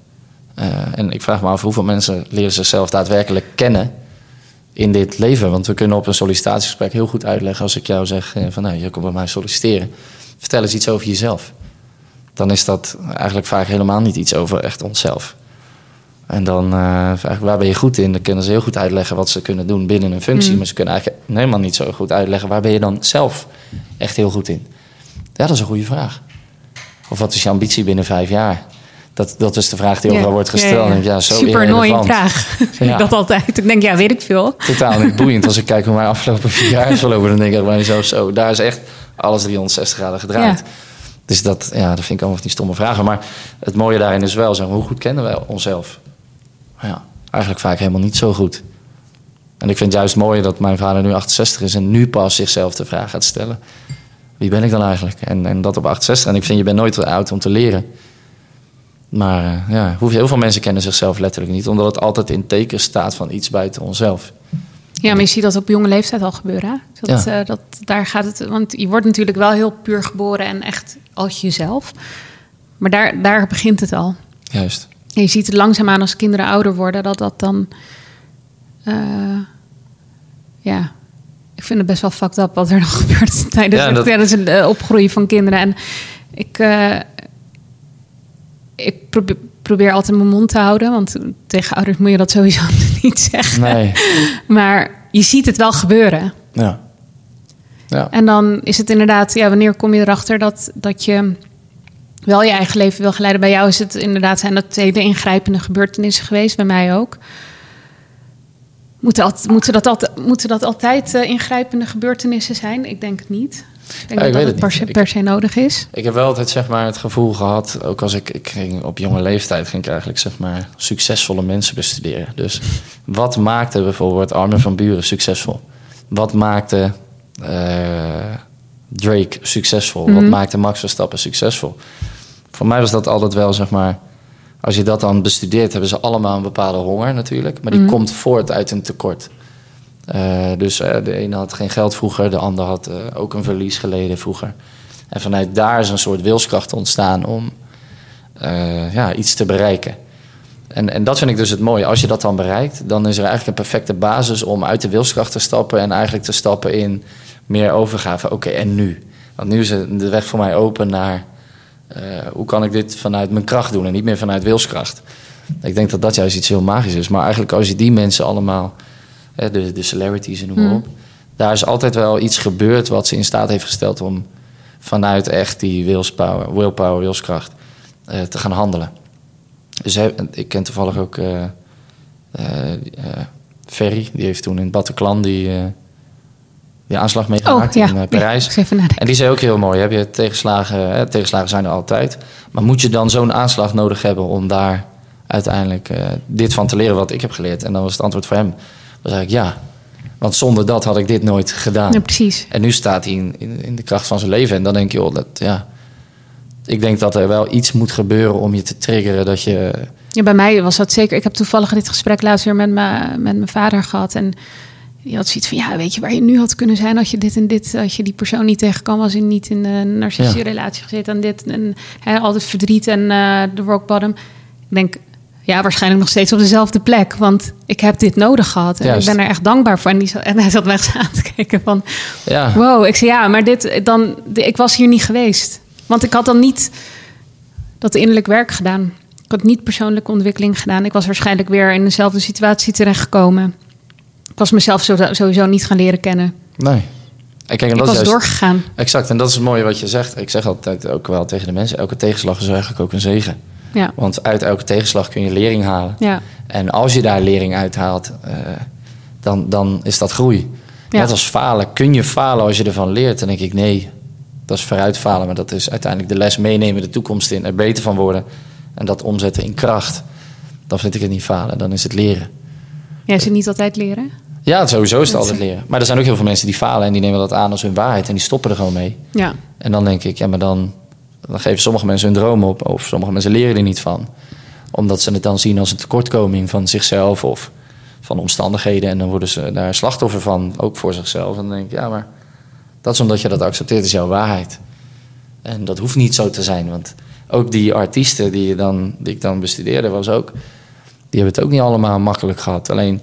Eh, en ik vraag me af hoeveel mensen leren zichzelf daadwerkelijk kennen in dit leven. Want we kunnen op een sollicitatiegesprek heel goed uitleggen als ik jou zeg eh, van nou, je komt bij mij solliciteren. Vertel eens iets over jezelf. Dan is dat eigenlijk vaak helemaal niet iets over echt onszelf. En dan, eh, waar ben je goed in? Dan kunnen ze heel goed uitleggen wat ze kunnen doen binnen een functie. Mm. Maar ze kunnen eigenlijk helemaal niet zo goed uitleggen waar ben je dan zelf echt heel goed in. Ja, dat is een goede vraag. Of wat is je ambitie binnen vijf jaar? Dat, dat is de vraag die overal wordt gesteld. En Ja, zo Super irrelevant. vraag. Ja. dat altijd. Ik denk, ja, weet ik veel. Totaal niet boeiend. Als ik kijk hoe mijn afgelopen vier jaar is verlopen, dan denk ik bij mezelf zo. Daar is echt alles 360 graden gedraaid. Ja. Dus dat, ja, dat vind ik allemaal van die stomme vragen. Maar het mooie daarin is wel, zeg, hoe goed kennen wij onszelf? Ja, eigenlijk vaak helemaal niet zo goed. En ik vind het juist mooi dat mijn vader nu 68 is en nu pas zichzelf de vraag gaat stellen. Wie ben ik dan eigenlijk? En, en dat op 68. En ik vind, je bent nooit te oud om te leren. Maar eh, ja, heel veel mensen kennen zichzelf letterlijk niet. Omdat het altijd in teken staat van iets buiten onszelf. Ja, maar je ziet dat op jonge leeftijd al gebeuren. hè? Dat, Ja. eh, dat, daar gaat het, want je wordt natuurlijk wel heel puur geboren en echt als jezelf. Maar daar, daar begint het al. Juist. En je ziet het langzaamaan als kinderen ouder worden, dat dat dan. eh, ja, ik vind het best wel fucked up wat er nog gebeurt tijdens, Ja, dat- tijdens het eh, opgroeien van kinderen. En ik, eh, ik probeer, probeer altijd mijn mond te houden, want tegen ouders moet je dat sowieso niet zeggen. Nee. Maar je ziet het wel gebeuren. Ja. Ja. En dan is het inderdaad, ja, wanneer kom je erachter dat, dat je wel je eigen leven wil geleiden? Bij jou is het inderdaad, zijn dat hele ingrijpende gebeurtenissen geweest, bij mij ook. Moeten, alt- moeten, dat, altijd, moeten dat altijd eh, ingrijpende gebeurtenissen zijn? Ik denk het niet. Ik denk Ja, ik dat weet dat het per se, niet. per se nodig is. Ik heb wel altijd zeg maar, het gevoel gehad, ook als ik, ik ging op jonge leeftijd, ging ik eigenlijk zeg maar, succesvolle mensen bestuderen. Dus wat maakte bijvoorbeeld Armin van Buren succesvol? Wat maakte eh, Drake succesvol? Wat Mhm. maakte Max Verstappen succesvol? Voor mij was dat altijd wel, zeg maar, als je dat dan bestudeert, hebben ze allemaal een bepaalde honger natuurlijk, maar die Mhm. komt voort uit een tekort. Eh, dus eh, de ene had geen geld vroeger, de ander had eh, ook een verlies geleden vroeger. En vanuit daar is een soort wilskracht ontstaan om ja, iets te bereiken. En, en dat vind ik dus het mooie. Als je dat dan bereikt, dan is er eigenlijk een perfecte basis om uit de wilskracht te stappen en eigenlijk te stappen in meer overgave. Oké, en nu? Want nu is de weg voor mij open naar hoe kan ik dit vanuit mijn kracht doen en niet meer vanuit wilskracht. Ik denk dat dat juist iets heel magisch is. Maar eigenlijk als je die mensen allemaal, hè, de, de celebrities en noem maar Hmm. op, daar is altijd wel iets gebeurd wat ze in staat heeft gesteld om vanuit echt die willspower, willpower, wilskracht eh, te gaan handelen. Dus ik ken toevallig ook eh eh, eh, Ferry, die heeft toen in Bataclan die, eh, die aanslag meegemaakt Oh ja, in eh, Parijs. En die zei ook heel mooi: heb je tegenslagen, hè, tegenslagen zijn er altijd. Maar moet je dan zo'n aanslag nodig hebben om daar uiteindelijk eh, dit van te leren wat ik heb geleerd? En dan was het antwoord voor hem: was eigenlijk ja. Want zonder dat had ik dit nooit gedaan. Ja, precies. En nu staat hij in, in, in de kracht van zijn leven. En dan denk je, joh, dat, ja. Ik denk dat er wel iets moet gebeuren om je te triggeren dat je. Ja, bij mij was dat zeker. Ik heb toevallig dit gesprek laatst weer met, me, met mijn vader gehad. En die had zoiets van: ja, weet je waar je nu had kunnen zijn als je dit en dit, als je die persoon niet tegenkwam, was je niet in een narcistische Ja. relatie gezeten en dit en hè, altijd verdriet en eh, de rock bottom. Ik denk, ja, waarschijnlijk nog steeds op dezelfde plek, want ik heb dit nodig gehad en Juist. ik ben er echt dankbaar voor. En, die, zat- en hij zat me echt aan te kijken van: Ja, Wow, ik zei ja, maar dit dan, ik was hier niet geweest. Want ik had dan niet dat innerlijk werk gedaan. Ik had niet persoonlijke ontwikkeling gedaan. Ik was waarschijnlijk weer in dezelfde situatie terechtgekomen. Ik was mezelf sowieso niet gaan leren kennen. nee. En kijk, en Ik dat was juist, doorgegaan. Exact, en dat is het mooie wat je zegt. Ik zeg altijd ook wel tegen de mensen: elke tegenslag is eigenlijk ook een zegen. Ja, Want uit elke tegenslag kun je lering halen. ja, En als je daar lering uithaalt, eh dan, dan is dat groei. Ja. Net als falen. Kun je falen als je ervan leert? Dan denk ik nee. Dat is vooruit falen, maar dat is uiteindelijk de les meenemen de toekomst in. Er beter van worden. En dat omzetten in kracht. Dan vind ik het niet falen, dan is het leren. Jij zit niet altijd leren. Ja, sowieso is het altijd leren. Maar er zijn ook heel veel mensen die falen en die nemen dat aan als hun waarheid. En die stoppen er gewoon mee. Ja, En dan denk ik, ja, maar dan, dan geven sommige mensen hun droom op. Of sommige mensen leren er niet van. Omdat ze het dan zien als een tekortkoming van zichzelf of van omstandigheden. En dan worden ze daar slachtoffer van, ook voor zichzelf. En dan denk ik, ja, maar dat is omdat je dat accepteert, is jouw waarheid. En dat hoeft niet zo te zijn. Want ook die artiesten die, je dan, die ik dan bestudeerde, was ook, die hebben het ook niet allemaal makkelijk gehad. Alleen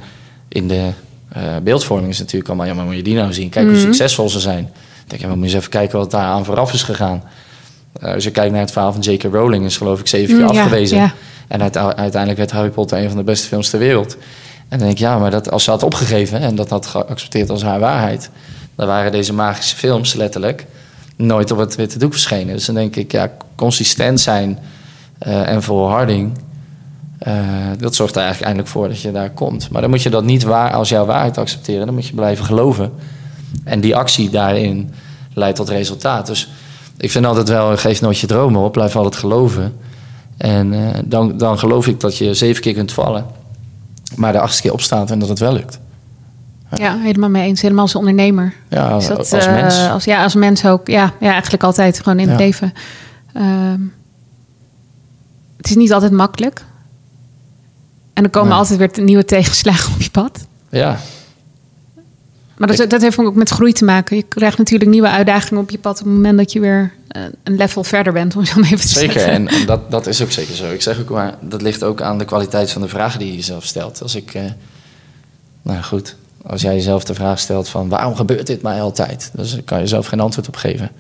in de Eh, beeldvorming is natuurlijk allemaal, ja, maar moet je die nou zien? Kijk hoe succesvol ze zijn. Ik denk, ja, maar moet je eens even kijken wat daar aan vooraf is gegaan. Eh, als je kijkt naar het verhaal van J.K. Rowling, is geloof ik zeven keer Mm, afgewezen. ja. En uite- uiteindelijk werd Harry Potter een van de beste films ter wereld. En dan denk ik, ja, maar dat, als ze had opgegeven en dat had geaccepteerd als haar waarheid, dan waren deze magische films letterlijk nooit op het witte doek verschenen. Dus dan denk ik, ja, consistent zijn eh, en volharding, eh, dat zorgt er eigenlijk eindelijk voor dat je daar komt. Maar dan moet je dat niet waar, als jouw waarheid accepteren, dan moet je blijven geloven. En die actie daarin leidt tot resultaat. Dus ik vind altijd wel, geef nooit je dromen op, blijf altijd geloven. En eh, dan, dan geloof ik dat je zeven keer kunt vallen, maar de achtste keer opstaat en dat het wel lukt. Ja, helemaal mee eens. Helemaal als ondernemer. Ja, dat, als eh, mens. Als, ja, als mens ook. Ja, ja eigenlijk altijd gewoon in het leven. Ehm, het is niet altijd makkelijk. En er komen altijd weer nieuwe tegenslagen op je pad. Ja, Maar dat, dat heeft ook met groei te maken. Je krijgt natuurlijk nieuwe uitdagingen op je pad... op het moment dat je weer eh, een level verder bent, om zo maar even te Zeker, zeggen. en, en dat, dat is ook zeker zo. Ik zeg ook maar, dat ligt ook aan de kwaliteit van de vragen die je jezelf stelt. Als ik, eh, nou goed, als jij jezelf de vraag stelt van waarom gebeurt dit mij altijd? Dus kan je zelf geen antwoord op geven.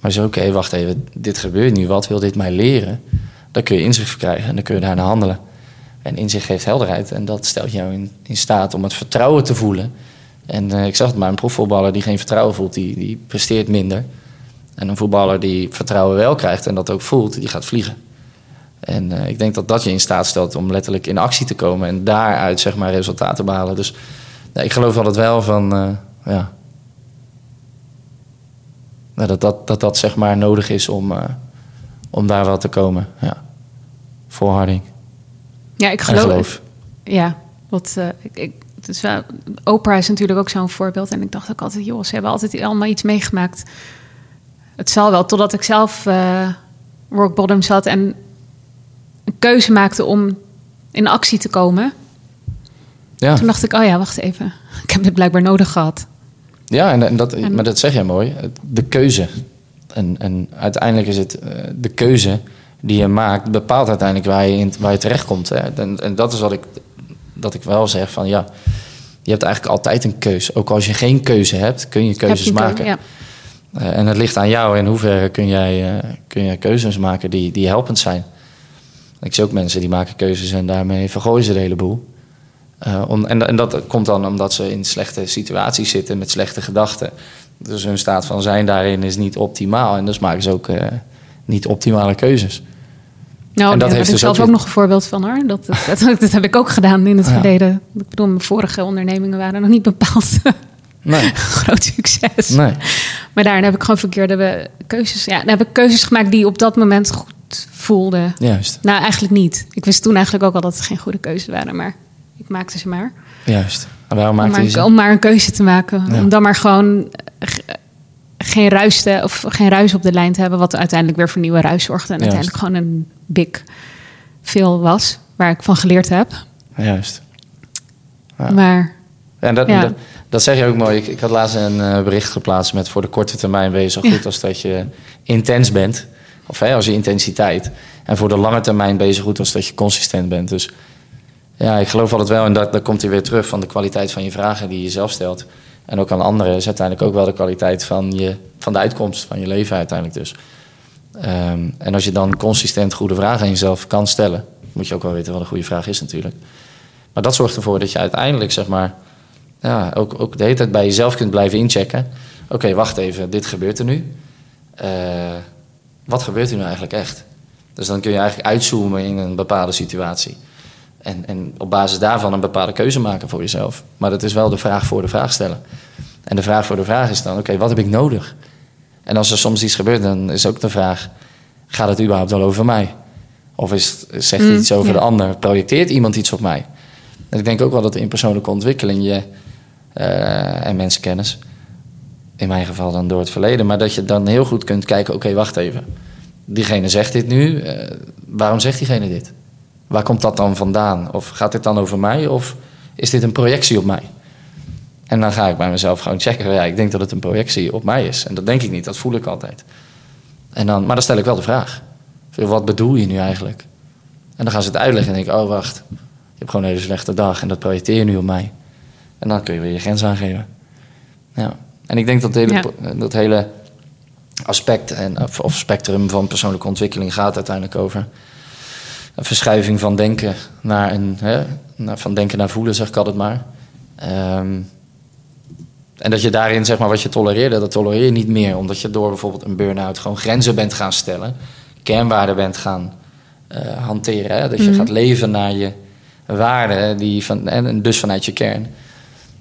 Maar zo, oké, wacht even, dit gebeurt nu, wat wil dit mij leren? Dan kun je inzicht verkrijgen en dan kun je daarna handelen. En inzicht geeft helderheid en dat stelt jou in, in staat om het vertrouwen te voelen. En eh, ik zag het maar, een profvoetballer die geen vertrouwen voelt, die, die presteert minder. En een voetballer die vertrouwen wel krijgt en dat ook voelt, die gaat vliegen. En eh, ik denk dat dat je in staat stelt om letterlijk in actie te komen en daaruit zeg maar resultaten te behalen. Dus ik geloof altijd wel van, eh, ja, dat, dat, dat dat zeg maar nodig is om, om daar wel te komen. Ja. Volharding Ja, ik geloof... geloof. Ja, wat, eh, ik, is wel, Oprah is natuurlijk ook zo'n voorbeeld. En ik dacht ook altijd, joh, ze hebben altijd allemaal iets meegemaakt. Het zal wel, totdat ik zelf eh rock bottom zat en een keuze maakte om in actie te komen. Ja. Toen dacht ik, oh ja, wacht even. Ik heb dit blijkbaar nodig gehad. Ja, en, en dat, En- maar dat zeg jij mooi. De keuze. En, en uiteindelijk is het eh, de keuze die je maakt, bepaalt uiteindelijk waar je, in, waar je terechtkomt. Hè. En, en dat is wat ik, dat ik wel zeg van ja, je hebt eigenlijk altijd een keuze. Ook als je geen keuze hebt, kun je keuzes Heb je een maken. Ja. Eh, en het ligt aan jou in hoeverre kun jij, eh, kun jij keuzes maken die, die helpend zijn. Ik zie ook mensen die maken keuzes en daarmee vergooien ze de hele boel. Eh, om, en, en dat komt dan omdat ze in slechte situaties zitten met slechte gedachten. Dus hun staat van zijn daarin is niet optimaal. En dus maken ze ook niet optimale keuzes. Nou, En dat daar heb ik dus zelf ook weer- nog een voorbeeld van hoor. Dat, dat, dat, dat heb ik ook gedaan in het Ja. verleden. Ik bedoel, mijn vorige ondernemingen waren nog niet bepaald Nee, groot succes. nee. Maar daarin heb ik gewoon verkeerde keuzes. Ja, dan heb ik keuzes gemaakt die op dat moment goed voelden. Juist, Nou, eigenlijk niet. Ik wist toen eigenlijk ook al dat het geen goede keuzes waren, maar ik maakte ze maar. juist. En waarom Om maakte je maar, ze? om maar een keuze te maken. Ja. Om dan maar gewoon eh, geen ruis, te, of geen ruis op de lijn te hebben, wat uiteindelijk weer voor nieuwe ruis zorgde. En Juist. uiteindelijk gewoon een big veel was, waar ik van geleerd heb. Juist. Ja. Maar En dat, Ja. dat, dat zeg je ook mooi. Ik, ik had laatst een eh, bericht geplaatst met voor de korte termijn ben je zo goed Ja. als dat je intens bent. Of hè, als je intensiteit. En voor de lange termijn ben je zo goed als dat je consistent bent. Dus ja, ik geloof altijd wel. En dat, dat komt hij weer terug van de kwaliteit van je vragen die je zelf stelt. En ook aan anderen is uiteindelijk ook wel de kwaliteit van, je, van de uitkomst van je leven uiteindelijk dus. Ehm, en als je dan consistent goede vragen aan jezelf kan stellen, moet je ook wel weten wat een goede vraag is natuurlijk. Maar dat zorgt ervoor dat je uiteindelijk, zeg maar, ja, ook, ook de hele tijd bij jezelf kunt blijven inchecken. Oké, wacht even, dit gebeurt er nu. Eh, wat gebeurt er nu eigenlijk echt? Dus dan kun je eigenlijk uitzoomen in een bepaalde situatie. En, en op basis daarvan een bepaalde keuze maken voor jezelf. Maar dat is wel de vraag voor de vraag stellen. En de vraag voor de vraag is dan, oké, wat heb ik nodig? En als er soms iets gebeurt, dan is ook de vraag... gaat het überhaupt wel over mij? Of is, zegt Mm, iets over ja. de ander? Projecteert iemand iets op mij? En ik denk ook wel dat in persoonlijke ontwikkeling je... eh, en mensenkennis... in mijn geval dan door het verleden... maar dat je dan heel goed kunt kijken... oké, wacht even. Diegene zegt dit nu. eh, waarom zegt diegene dit? Waar komt dat dan vandaan? Of gaat dit dan over mij? Of is dit een projectie op mij? En dan ga ik bij mezelf gewoon checken. Ja, ik denk dat het een projectie op mij is. En dat denk ik niet, dat voel ik altijd. En dan, maar dan stel ik wel de vraag. Wat bedoel je nu eigenlijk? En dan gaan ze het uitleggen en denk ik, oh wacht. Je hebt gewoon een hele slechte dag en dat projecteer je nu op mij. En dan kun je weer je grens aangeven. Ja. En ik denk dat hele, Ja. dat hele aspect en, of spectrum van persoonlijke ontwikkeling gaat uiteindelijk over een verschuiving van denken naar een, hè, van denken naar voelen, zeg ik altijd maar. Ehm, en dat je daarin, zeg maar, wat je tolereerde, dat tolereer je niet meer. Omdat je door bijvoorbeeld een burn-out gewoon grenzen bent gaan stellen. Kernwaarden bent gaan eh, hanteren. Hè? Dat je Mhm. gaat leven naar je waarden die van, en dus vanuit je kern.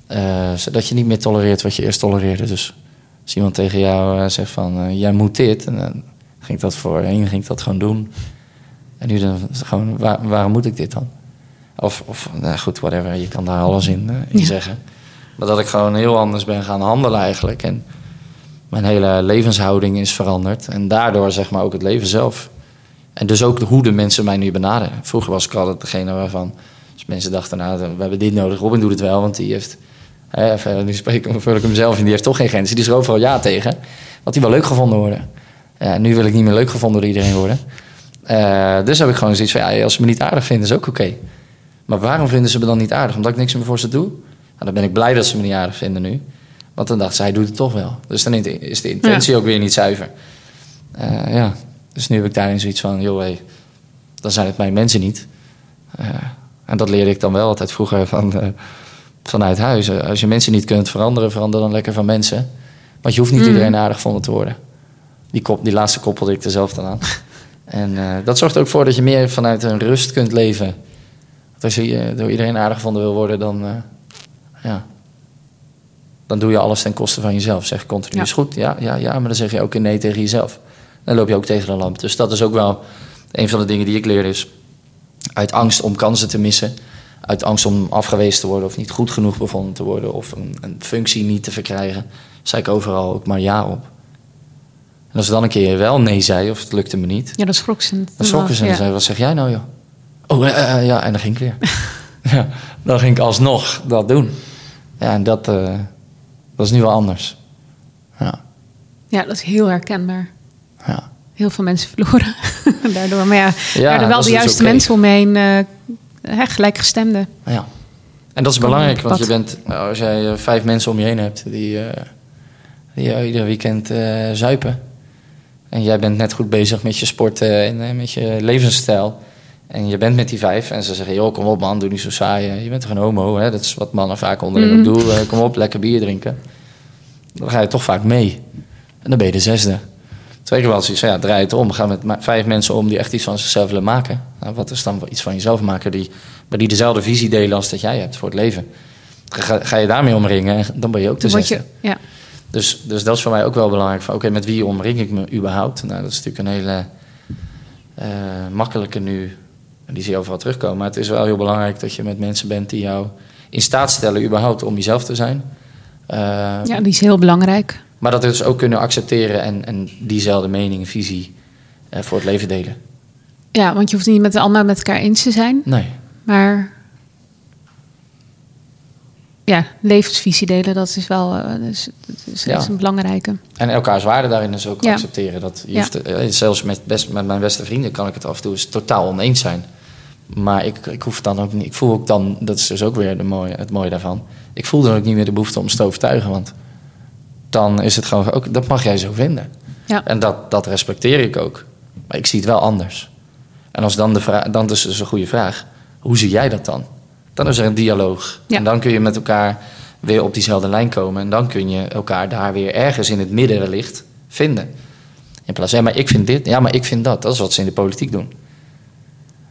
Eh, zodat je niet meer tolereert wat je eerst tolereerde. Dus als iemand tegen jou eh, zegt van, jij moet dit. En dan ging ik dat voorheen, ging ik dat gewoon doen. En nu dan gewoon, waar- waarom moet ik dit dan? Of, of nou goed, whatever, je kan daar alles in, eh, in Ja. zeggen. Maar dat ik gewoon heel anders ben gaan handelen eigenlijk. En mijn hele levenshouding is veranderd. En daardoor zeg maar ook het leven zelf. En dus ook hoe de mensen mij nu benaderen. Vroeger was ik altijd degene waarvan... Als mensen dachten, nou, we hebben dit nodig. Robin doet het wel, want die heeft... Hè, even, nu spreek ik vul ik hem zelf in. Die heeft toch geen grenzen. Die is er overal ja tegen. Want die wil leuk gevonden worden. Ja, nu wil ik niet meer leuk gevonden door iedereen worden. Eh, dus heb ik gewoon zoiets van... Ja, als ze me niet aardig vinden, is ook oké. Maar waarom vinden ze me dan niet aardig? Omdat ik niks meer voor ze doe? Nou, dan ben ik blij dat ze me niet aardig vinden nu. Want dan dacht ze, hij doet het toch wel. Dus dan is de intentie ook weer niet zuiver. Eh, ja, dus nu heb ik daarin zoiets van, joh, hey, dan zijn het mijn mensen niet. Eh, en dat leerde ik dan wel altijd vroeger van, vanuit huis. Als je mensen niet kunt veranderen, verander dan lekker van mensen. Want je hoeft niet Mm. iedereen aardig gevonden te worden. Die, kop, die laatste koppelde ik er zelf dan aan. En eh, dat zorgt ook voor dat je meer vanuit een rust kunt leven. Want als je eh, door iedereen aardig gevonden wil worden, dan, eh, ja, dan doe je alles ten koste van jezelf. Zeg continu Ja. is goed, ja, ja, ja, maar dan zeg je ook een nee tegen jezelf. Dan loop je ook tegen de lamp. Dus dat is ook wel een van de dingen die ik leer is... uit angst om kansen te missen... uit angst om afgewezen te worden of niet goed genoeg bevonden te worden... of een, een functie niet te verkrijgen... zei ik overal ook maar ja op. En als ze dan een keer wel nee zei of het lukte me niet... Ja, dat schrok ze. dan schrokken ze en Ja. zeiden, wat zeg jij nou joh? Oh, eh, eh, ja, en dan ging ik weer. ja, dan ging ik alsnog dat doen. Ja, en dat, eh, dat is nu wel anders. Ja, Ja, dat is heel herkenbaar. ja. Heel veel mensen verloren daardoor. Maar ja, Ja, er wel de dus juiste mensen omheen. eh hè, gelijkgestemde. Ja. En dat is belangrijk, want je bent, nou, als jij eh, vijf mensen om je heen hebt die, eh, die eh, ieder weekend eh, zuipen. En jij bent net goed bezig met je sport eh, en eh, met je levensstijl. En je bent met die vijf en ze zeggen, joh, kom op man, doe niet zo saai. eh, Je bent toch een homo, hè? dat is wat mannen vaak onderling ook doen. Kom op, lekker bier drinken. Dan ga je toch vaak mee. En dan ben je de zesde. Twee keer wel zoiets ja, draai het om. Ga met vijf mensen om die echt iets van zichzelf willen maken. Nou, wat is dan iets van jezelf maken die, maar die dezelfde visie delen als dat jij hebt voor het leven? Ga, ga je daarmee omringen, en dan ben je ook de zesde. je, ja. Dus, dus dat is voor mij ook wel belangrijk. Oké, met wie omring ik me überhaupt? Nou, dat is natuurlijk een hele eh, makkelijke nu. En die zie je overal terugkomen. Maar het is wel heel belangrijk dat je met mensen bent die jou in staat stellen überhaupt om jezelf te zijn. Eh, ja, die is heel belangrijk. Maar dat we dus ook kunnen accepteren en, en diezelfde mening, visie eh, voor het leven delen. Ja, want je hoeft niet met allemaal met elkaar eens te zijn. Nee. Maar ja, levensvisie delen, dat is wel eh, dat is, Ja. is een belangrijke. En elkaars waarde daarin dus ook Ja. accepteren. Dat je Ja. hoeft, eh, zelfs met, best, met mijn beste vrienden kan ik het af en toe eens totaal oneens zijn. Maar ik, ik hoef dan ook niet. Ik voel ook dan, dat is dus ook weer de mooie, het mooie daarvan. Ik voel dan ook niet meer de behoefte om te overtuigen. Want dan is het gewoon, ook, dat mag jij zo vinden. Ja. En dat, dat respecteer ik ook. Maar ik zie het wel anders. En als dan de vraag, dan is dus een goede vraag. Hoe zie jij dat dan? Dan is er een dialoog. Ja. En dan kun je met elkaar weer op diezelfde lijn komen. En dan kun je elkaar daar weer ergens in het midden wellicht vinden. In plaats van, ja, maar ik vind dit, ja, maar ik vind dat. Dat is wat ze in de politiek doen.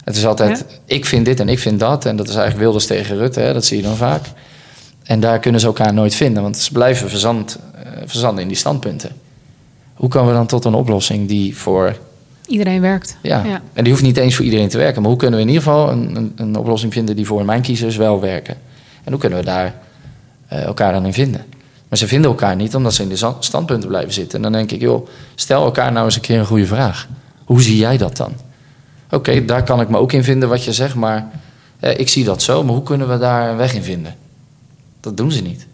Het is altijd, ik vind dit en ik vind dat. En dat is eigenlijk Wilders tegen Rutte, hè, dat zie je dan vaak. En daar kunnen ze elkaar nooit vinden, want ze blijven verzand, eh, verzanden in die standpunten. Hoe komen we dan tot een oplossing die voor Iedereen werkt. ja, Ja. en die hoeft niet eens voor iedereen te werken. Maar hoe kunnen we in ieder geval een, een, een oplossing vinden die voor mijn kiezers wel werken? En hoe kunnen we daar eh, elkaar dan in vinden? Maar ze vinden elkaar niet omdat ze in de standpunten blijven zitten. En dan denk ik, joh, stel elkaar nou eens een keer een goede vraag. Hoe zie jij dat dan? Oké, daar kan ik me ook in vinden wat je zegt, maar eh, ik zie dat zo. Maar hoe kunnen we daar een weg in vinden? Dat doen ze niet.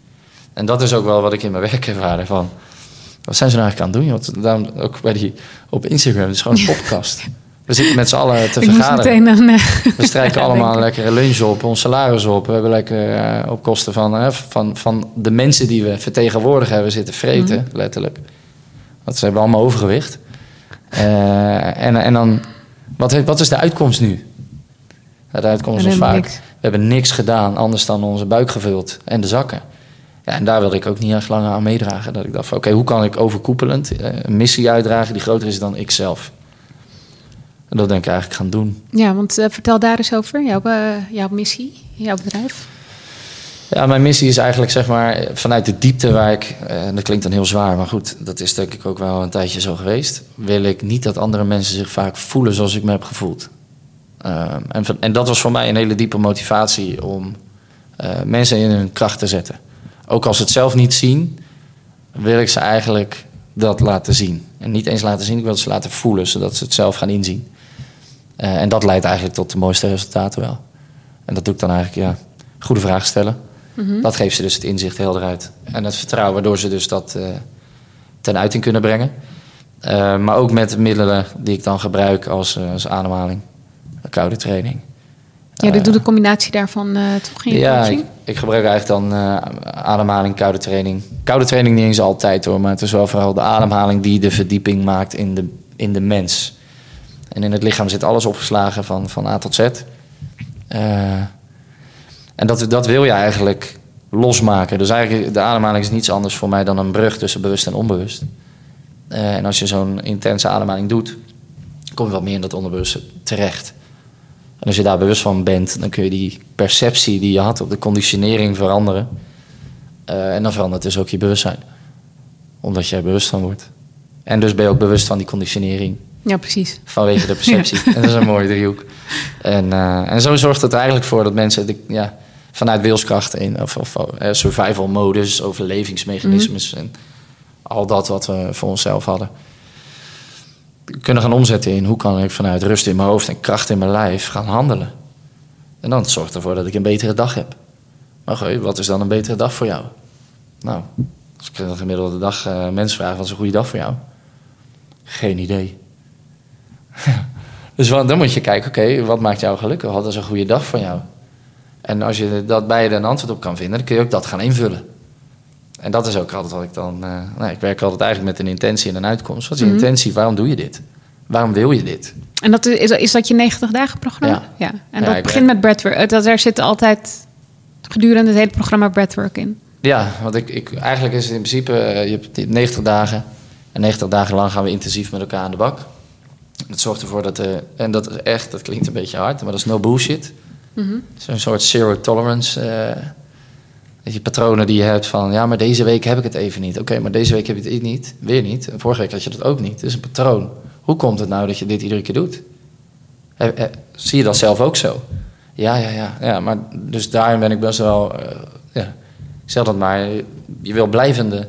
En dat is ook wel wat ik in mijn werk ervaren van... Wat zijn ze nou eigenlijk aan het doen? Want daarom ook bij die, op Instagram, het is gewoon een podcast. We zitten met z'n allen te vergaderen. een... eh, We strijken allemaal een lekkere lunch op, ons salaris op. We hebben lekker eh, op kosten van, eh, van, van de mensen die we vertegenwoordigen hebben zitten vreten, Mhm. letterlijk. Want ze hebben allemaal overgewicht. En, en dan, wat, heeft- wat is de uitkomst nu? De uitkomst hebben vaak, niks. we hebben niks gedaan anders dan onze buik gevuld en de zakken. Ja, en daar wilde ik ook niet erg lang aan meedragen. Dat ik dacht van, oké, hoe kan ik overkoepelend eh, een missie uitdragen die groter is dan ikzelf? En dat denk ik eigenlijk gaan doen. Ja, want eh, vertel daar eens over. Jouw, eh, jouw missie, jouw bedrijf. Ja, mijn missie is eigenlijk zeg maar vanuit de diepte waar ik, en dat klinkt dan heel zwaar, maar goed, dat is denk ik ook wel een tijdje zo geweest. Wil ik niet dat andere mensen zich vaak voelen zoals ik me heb gevoeld. Ehm, en, en dat was voor mij een hele diepe motivatie om mensen in hun kracht te zetten. Ook als ze het zelf niet zien, wil ik ze eigenlijk dat laten zien. En niet eens laten zien, ik wil ze laten voelen, zodat ze het zelf gaan inzien. Eh, en dat leidt eigenlijk tot de mooiste resultaten wel. En dat doe ik dan eigenlijk, ja, goede vragen stellen. Dat geeft ze dus het inzicht helder uit. En het vertrouwen, waardoor ze dus dat eh, ten uiting kunnen brengen. Eh, maar ook met middelen die ik dan gebruik als, als ademhaling, koude training. Ja, dit doet de combinatie daarvan eh, toch je Ja, ik, ik gebruik eigenlijk dan eh, ademhaling, koude training. Koude training niet eens altijd hoor, maar het is wel vooral de ademhaling die de verdieping maakt in de, in de mens. En in het lichaam zit alles opgeslagen van, van A tot Z. Eh, en dat, dat wil je eigenlijk losmaken. Dus eigenlijk, de ademhaling is niets anders voor mij dan een brug tussen bewust en onbewust. Eh, en als je zo'n intense ademhaling doet, kom je wat meer in dat onderbewuste terecht. En als je daar bewust van bent, dan kun je die perceptie die je had op de conditionering veranderen. Eh, en dan verandert dus ook je bewustzijn. Omdat je er bewust van wordt. En dus ben je ook bewust van die conditionering Ja, precies. vanwege de perceptie. En dat is een mooie driehoek. En, eh, en zo zorgt het eigenlijk voor dat mensen de, ja, vanuit wilskracht in, of, of eh, survival modus, overlevingsmechanismes en al dat wat we voor onszelf hadden, kunnen gaan omzetten in hoe kan ik vanuit rust in mijn hoofd en kracht in mijn lijf gaan handelen. En dan zorgt ervoor dat ik een betere dag heb. Maar goed, wat is dan een betere dag voor jou? Nou, als ik een gemiddelde dag eh mensen vraag, wat is een goede dag voor jou? Geen idee. Dus dan moet je kijken, oké, wat maakt jou gelukkig? Wat is een goede dag voor jou? En als je dat je een antwoord op kan vinden, dan kun je ook dat gaan invullen. En dat is ook altijd wat ik dan... eh, nou, ik werk altijd eigenlijk met een intentie en een uitkomst. Wat is je Mhm. intentie? Waarom doe je dit? Waarom wil je dit? En dat is, is dat je 90 dagen programma? Ja. En Ja, dat begint met breathwork. Eh, Dat, daar zit altijd gedurende het hele programma breathwork in. Ja, want ik, ik, eigenlijk is het in principe... eh, je hebt die 90 dagen. En 90 dagen lang gaan we intensief met elkaar aan de bak. Dat zorgt ervoor dat... eh, en dat is echt, dat klinkt een beetje hard, maar dat is no bullshit. Mhm. Het is een soort zero tolerance. Je patronen die je hebt van... ja, maar deze week heb ik het even niet. Oké, maar deze week heb je het niet. Weer niet. En vorige week had je dat ook niet. Is een patroon. Hoe komt het nou dat je dit iedere keer doet? Eh, eh, zie je dat zelf ook zo? Ja, ja, ja. ja maar dus daarin ben ik best wel... eh, ja, zeg dat maar. Je wil blijvende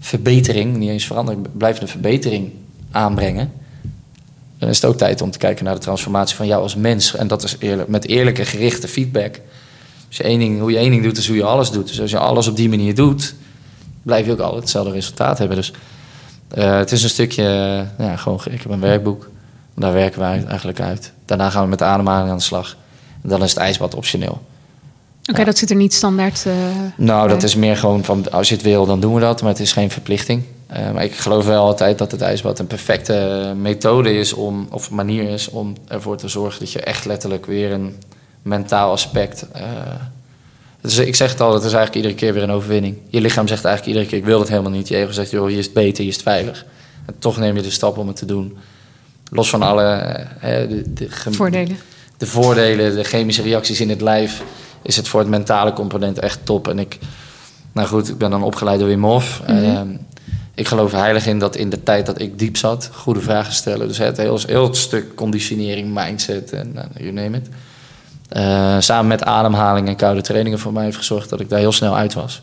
verbetering, niet eens verandering... blijvende verbetering aanbrengen. Dan is het ook tijd om te kijken naar de transformatie van jou als mens. En dat is eerlijk, met eerlijke gerichte feedback. Als je één ding, hoe je één ding doet, is hoe je alles doet. Dus als je alles op die manier doet, blijf je ook altijd hetzelfde resultaat hebben. Dus eh, het is een stukje, eh, ja, gewoon, ik heb een werkboek. Daar werken we eigenlijk uit. Daarna gaan we met de ademhaling aan de slag. En dan is het ijsbad optioneel. Oké, Ja. dat zit er niet standaard. eh, Nou, dat is meer gewoon van als je het wil, dan doen we dat. Maar het is geen verplichting. Maar ik geloof wel altijd dat het ijsbad een perfecte methode is om, of manier is om ervoor te zorgen dat je echt letterlijk weer een mentaal aspect. eh dus ik zeg het al, het is eigenlijk iedere keer weer een overwinning. Je lichaam zegt eigenlijk iedere keer: ik wil het helemaal niet. Je ego zegt: joh, hier is het beter, hier is het veilig. En toch neem je de stap om het te doen. Los van alle eh, de, voordelen. de voordelen, de chemische reacties in het lijf, is het voor het mentale component echt top. En ik, nou goed, ik ben dan opgeleid door Wim Hof. Mhm. Ehm, ik geloof heilig in dat in de tijd dat ik diep zat, goede vragen stellen. Dus het heel, heel stuk conditionering, mindset en uh, you name it. Eh, samen met ademhaling en koude trainingen voor mij heeft gezorgd dat ik daar heel snel uit was.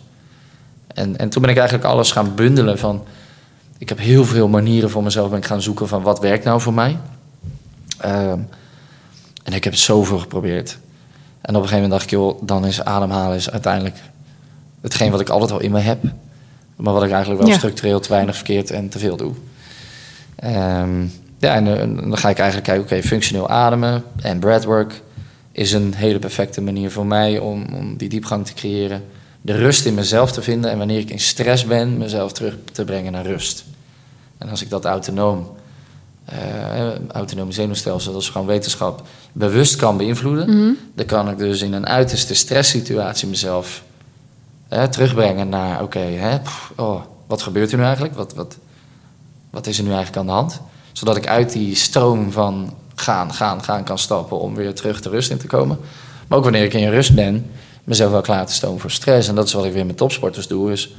En, en toen ben ik eigenlijk alles gaan bundelen van... Ik heb heel veel manieren voor mezelf ben ik gaan zoeken van wat werkt nou voor mij. Ehm, en ik heb het zoveel geprobeerd. En op een gegeven moment dacht ik, joh, dan is ademhalen is uiteindelijk hetgeen wat ik altijd al in me heb. Maar wat ik eigenlijk wel Ja. structureel te weinig verkeerd en te veel doe. Ehm, ja, en, eh, dan ga ik eigenlijk kijken, oké, functioneel ademen en breathwork is een hele perfecte manier voor mij om, om die diepgang te creëren. De rust in mezelf te vinden en wanneer ik in stress ben, mezelf terug te brengen naar rust. En als ik dat autonoom, eh autonome zenuwstelsel, dat is gewoon wetenschap, bewust kan beïnvloeden, dan kan ik dus in een uiterste stresssituatie mezelf hè, terugbrengen naar, oké, oh, wat gebeurt er nu eigenlijk? Wat, wat, wat is er nu eigenlijk aan de hand? Zodat ik uit die stroom van gaan, gaan, gaan kan stappen om weer terug de rust in te komen. Maar ook wanneer ik in rust ben, mezelf wel klaar te stomen voor stress. En dat is wat ik weer met topsporters doe. Is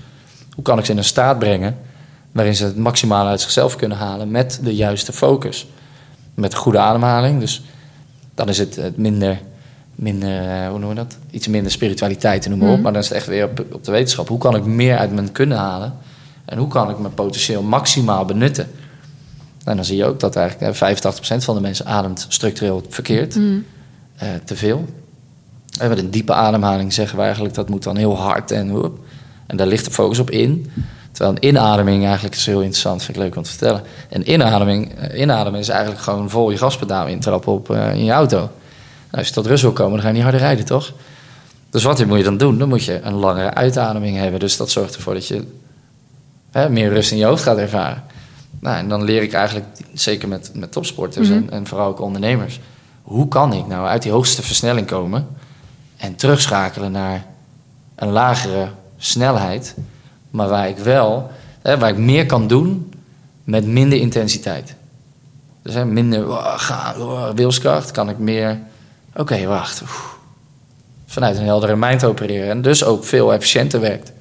hoe kan ik ze in een staat brengen waarin ze het maximale uit zichzelf kunnen halen met de juiste focus. Met goede ademhaling. Dus dan is het, minder, minder eh, hoe noemen we dat? Iets minder spiritualiteit, noem maar op. Mhm. Maar dan is het echt weer op, op de wetenschap. Hoe kan ik meer uit mijn kunnen halen? En hoe kan ik mijn potentieel maximaal benutten? En dan zie je ook dat eigenlijk eh, 85% van de mensen ademt structureel verkeerd. Mhm. Eh, te veel. En met een diepe ademhaling zeggen we eigenlijk dat moet dan heel hard en. En daar ligt de focus op in. Terwijl een inademing eigenlijk is heel interessant, vind ik leuk om te vertellen. Een inademing, eh, inademen is eigenlijk gewoon vol je gaspedaal intrappen op eh, in je auto. Nou, als je tot rust wil komen, dan ga je niet harder rijden, toch? Dus wat moet je dan doen? Dan moet je een langere uitademing hebben. Dus dat zorgt ervoor dat je hè, meer rust in je hoofd gaat ervaren. Nou, en dan leer ik eigenlijk, zeker met, met topsporters en, en vooral ook ondernemers, hoe kan ik nou uit die hoogste versnelling komen en terugschakelen naar een lagere snelheid, maar waar ik wel, hè, waar ik meer kan doen met minder intensiteit. Dus hè, minder gaan, wilskracht, kan ik meer, oké, wacht, vanuit een heldere mind opereren en dus ook veel efficiënter werkt.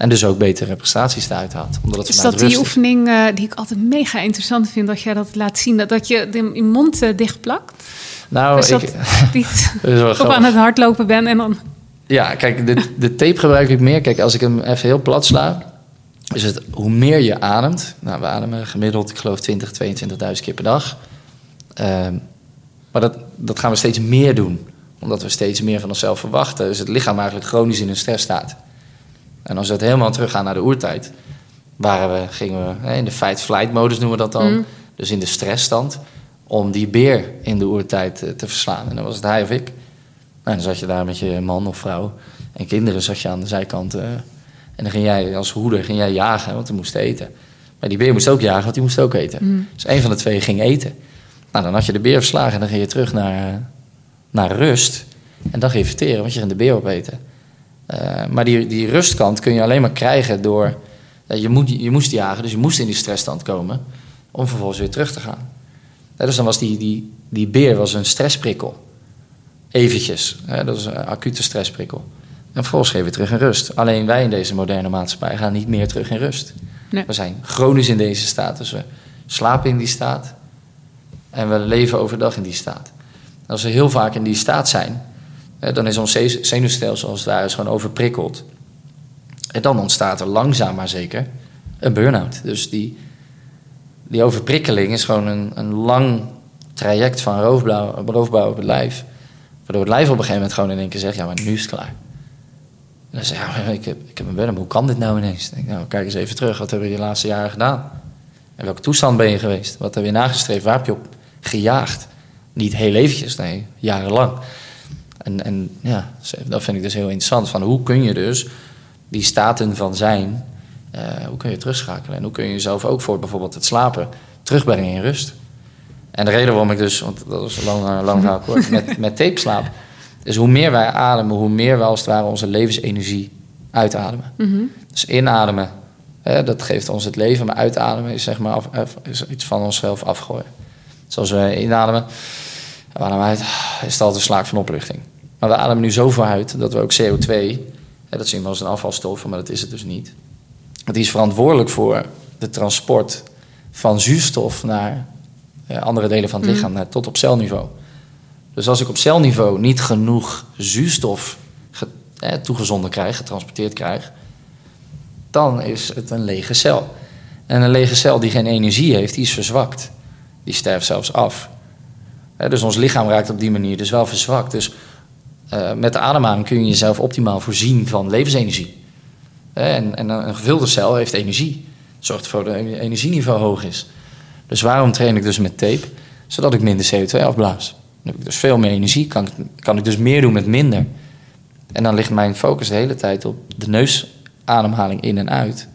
En dus ook betere prestaties eruit haalt. Omdat het Is vanuit dat die oefening eh, die ik altijd mega interessant vind, dat jij dat laat zien, dat, dat je de, je mond eh, dichtplakt? Nou, dus dat ik, op grappig. aan het hardlopen ben en dan... Ja, kijk, de, de tape gebruik ik meer. Kijk, als ik hem even heel plat sla, is het hoe meer je ademt. Nou, we ademen gemiddeld, ik geloof, 20, 22.000 keer per dag. Ehm, maar dat, dat gaan we steeds meer doen, omdat we steeds meer van onszelf verwachten. Dus het lichaam eigenlijk chronisch in een stress staat. En als we het helemaal teruggaan naar de oertijd, waren we, gingen we in de fight-flight-modus noemen we dat dan. Mm. Dus in de stressstand, om die beer in de oertijd eh, te verslaan. En dan was het hij of ik. Nou, dan zat je daar met je man of vrouw en kinderen zat je aan de zijkant. eh, en dan ging jij als hoeder ging jij jagen, want die moest eten. Maar die beer moest ook jagen, want die moest ook eten. Dus een van de twee ging eten. Nou, dan had je de beer verslagen en dan ging je terug naar, eh, naar rust. En dan ging je verteren, want je ging de beer opeten. Eh, maar die, die rustkant kun je alleen maar krijgen door... ja, je, moet, je moest jagen, dus je moest in die stressstand komen... om vervolgens weer terug te gaan. Ja, dus dan was die, die, die beer was een stressprikkel. Eventjes. Dat is een acute stressprikkel. En vervolgens geven we terug in rust. Alleen wij in deze moderne maatschappij gaan niet meer terug in rust. Nee. We zijn chronisch in deze staat. Dus we slapen in die staat. En we leven overdag in die staat. En als we heel vaak in die staat zijn, dan is ons ze- zenuwstelsel als het ware gewoon overprikkeld. En dan ontstaat er langzaam maar zeker een burn-out. Dus die, die overprikkeling is gewoon een, een lang traject van roofbouw, roofbouw op het lijf. Waardoor het lijf op een gegeven moment gewoon in één keer zegt, ja, maar nu is het klaar. En dan zeg je, ik heb, ik heb een burn-out, hoe kan dit nou ineens? Denk nou, kijk eens even terug, wat hebben we de laatste jaren gedaan? In welke toestand ben je geweest? Wat heb je nagestreefd? Waar heb je op gejaagd? Niet heel eventjes, nee, jarenlang. En, en ja, dat vind ik dus heel interessant. Van hoe kun je dus die staten van zijn, eh, hoe kun je terugschakelen? En hoe kun je jezelf ook voor bijvoorbeeld het slapen terugbrengen in rust? En de reden waarom ik dus, want dat is een lang, eh, lang verhaal kort, met, met tape slaap, is hoe meer wij ademen, hoe meer wij als het ware onze levensenergie uitademen. Dus inademen, hè, dat geeft ons het leven, maar uitademen is zeg maar af, is iets van onszelf afgooien. Zoals we inademen, uit, is het altijd een slaak van opluchting. Maar we ademen nu zoveel uit dat we ook CO2, hè, dat zien we als een afvalstof, maar dat is het dus niet. Die is verantwoordelijk voor de transport van zuurstof naar eh, andere delen van het lichaam, naar, tot op celniveau. Dus als ik op celniveau niet genoeg zuurstof ge- eh, toegezonden krijg, getransporteerd krijg, dan is het een lege cel. En een lege cel die geen energie heeft, die is verzwakt. Die sterft zelfs af. Dus ons lichaam raakt op die manier dus wel verzwakt. Dus eh, met de ademhaling kun je jezelf optimaal voorzien van levensenergie. En, en een gevulde cel heeft energie. Zorgt ervoor dat het energieniveau hoog is. Dus waarom train ik dus met tape? Zodat ik minder CO2 afblaas. Dan heb ik dus veel meer energie, kan, ik- kan ik dus meer doen met minder. En dan ligt mijn focus de hele tijd op de neusademhaling in en uit.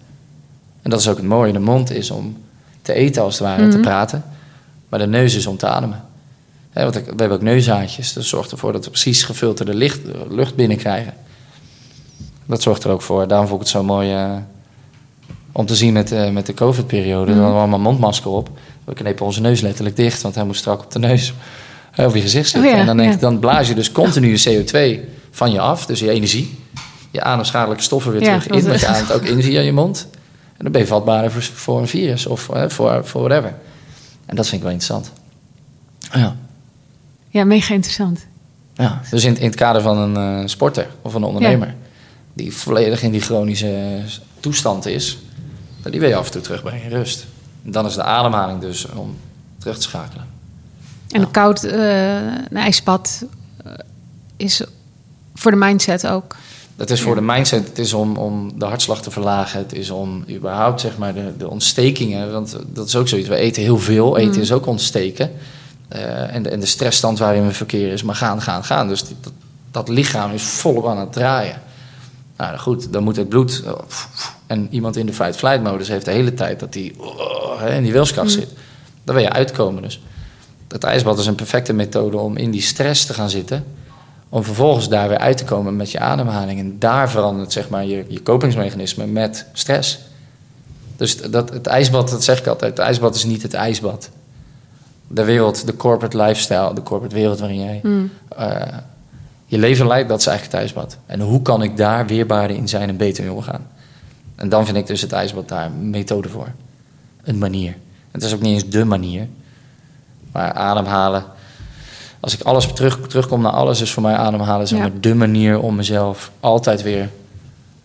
En dat is ook het mooie. De mond is om te eten als het ware, te praten. Maar de neus is om te ademen. Hè, want ik- we hebben ook neushaartjes. Dat zorgt ervoor dat we precies gefilterde licht, lucht binnenkrijgen. Dat zorgt er ook voor. Daarom vond ik het zo mooi eh, om te zien met, eh, met de COVID-periode. Dan hadden we allemaal mondmasker op. We knepen onze neus letterlijk dicht, want hij moest strak op de neus. eh, Op je gezicht zitten. Oh ja, en dan, denk ik, ja. dan blaas je dus continu CO2 van je af. Dus je energie. Je ademschadelijke stoffen weer Ja, terug in. Want je ademt ook in via je mond. En dan ben je vatbaarder voor, voor een virus of eh, voor, voor whatever. En dat vind ik wel interessant. Ja. Ja, mega interessant. Ja, dus in, in het kader van een eh, sporter of een ondernemer... die volledig in die chronische eh, toestand is... die wil je af en toe terugbrengen in rust. En dan is de ademhaling dus om terug te schakelen. En een koud eh, een ijsbad eh, is voor de mindset ook. Het is voor de mindset, het is om, om de hartslag te verlagen. Het is om überhaupt zeg maar, de, de ontstekingen. Want dat is ook zoiets. We eten heel veel. Eten is ook ontsteken. Eh, en, de, en de stressstand waarin we verkeren is maar gaan, gaan, gaan. Dus die- dat, dat lichaam is volop aan het draaien. Nou goed, dan moet het bloed. eh, En iemand in de fight-flight modus heeft de hele tijd dat hij in die wilskracht zit. Daar wil je uitkomen. Dus het ijsbad is een perfecte methode om in die stress te gaan zitten. Om vervolgens daar weer uit te komen met je ademhaling. En daar verandert zeg maar, je, je kopingsmechanisme met stress. Dus dat, het ijsbad, dat zeg ik altijd, het ijsbad is niet het ijsbad. De wereld, de corporate lifestyle, de corporate wereld waarin jij eh, je leven leidt, dat is eigenlijk het ijsbad. En hoe kan ik daar weerbaarder in zijn en beter in omgaan? En dan vind ik dus het ijsbad daar een methode voor. Een manier. Het is ook niet eens de manier. Maar ademhalen. Als ik alles terug, terugkom naar alles, is voor mij ademhalen zeg Ja. maar, de manier om mezelf altijd weer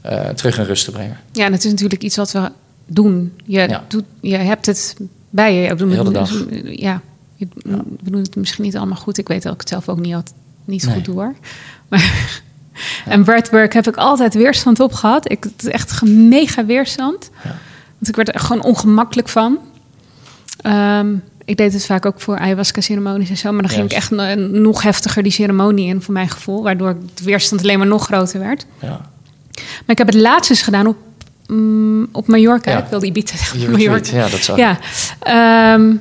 eh, terug in rust te brengen. Ja, en het is natuurlijk iets wat we doen. Je, Ja. doet, je hebt het bij je. Ik bedoel, Heel de dag. Ja, je, we doen het misschien niet allemaal goed. Ik weet dat ik het zelf ook niet, niet Nee. goed doe hoor. Maar, En breathwork heb ik altijd weerstand op gehad. Ik, het is echt mega weerstand. Ja. Want ik werd er gewoon ongemakkelijk van. Ehm, ik deed het vaak ook voor ayahuasca-ceremonies en zo. Maar dan ging ik echt no- nog heftiger die ceremonie in, voor mijn gevoel. Waardoor de weerstand alleen maar nog groter werd. Ja. Maar ik heb het laatst eens gedaan op, mm, op Mallorca. Ja. Ik wilde Ibiza zeggen. Mallorca. ja, dat zag Ja. Ehm,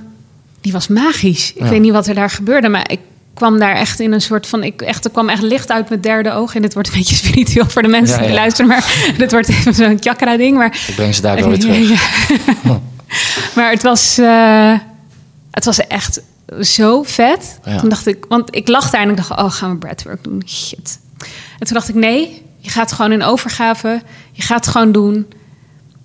die was magisch. Ik Ja. weet niet wat er daar gebeurde, maar ik kwam daar echt in een soort van... Ik, echt, er kwam echt licht uit mijn derde oog. En dit wordt een beetje spiritueel voor de mensen Ja, die luisteren. Maar dit wordt even zo'n chakra-ding. Maar Ik breng ze daar wel weer terug. maar het was, eh, het was echt zo vet. Toen dacht ik, want ik lag daar en ik dacht, oh, gaan we breathwork doen? Shit. En toen dacht ik, nee, je gaat gewoon in overgave. Je gaat het gewoon doen.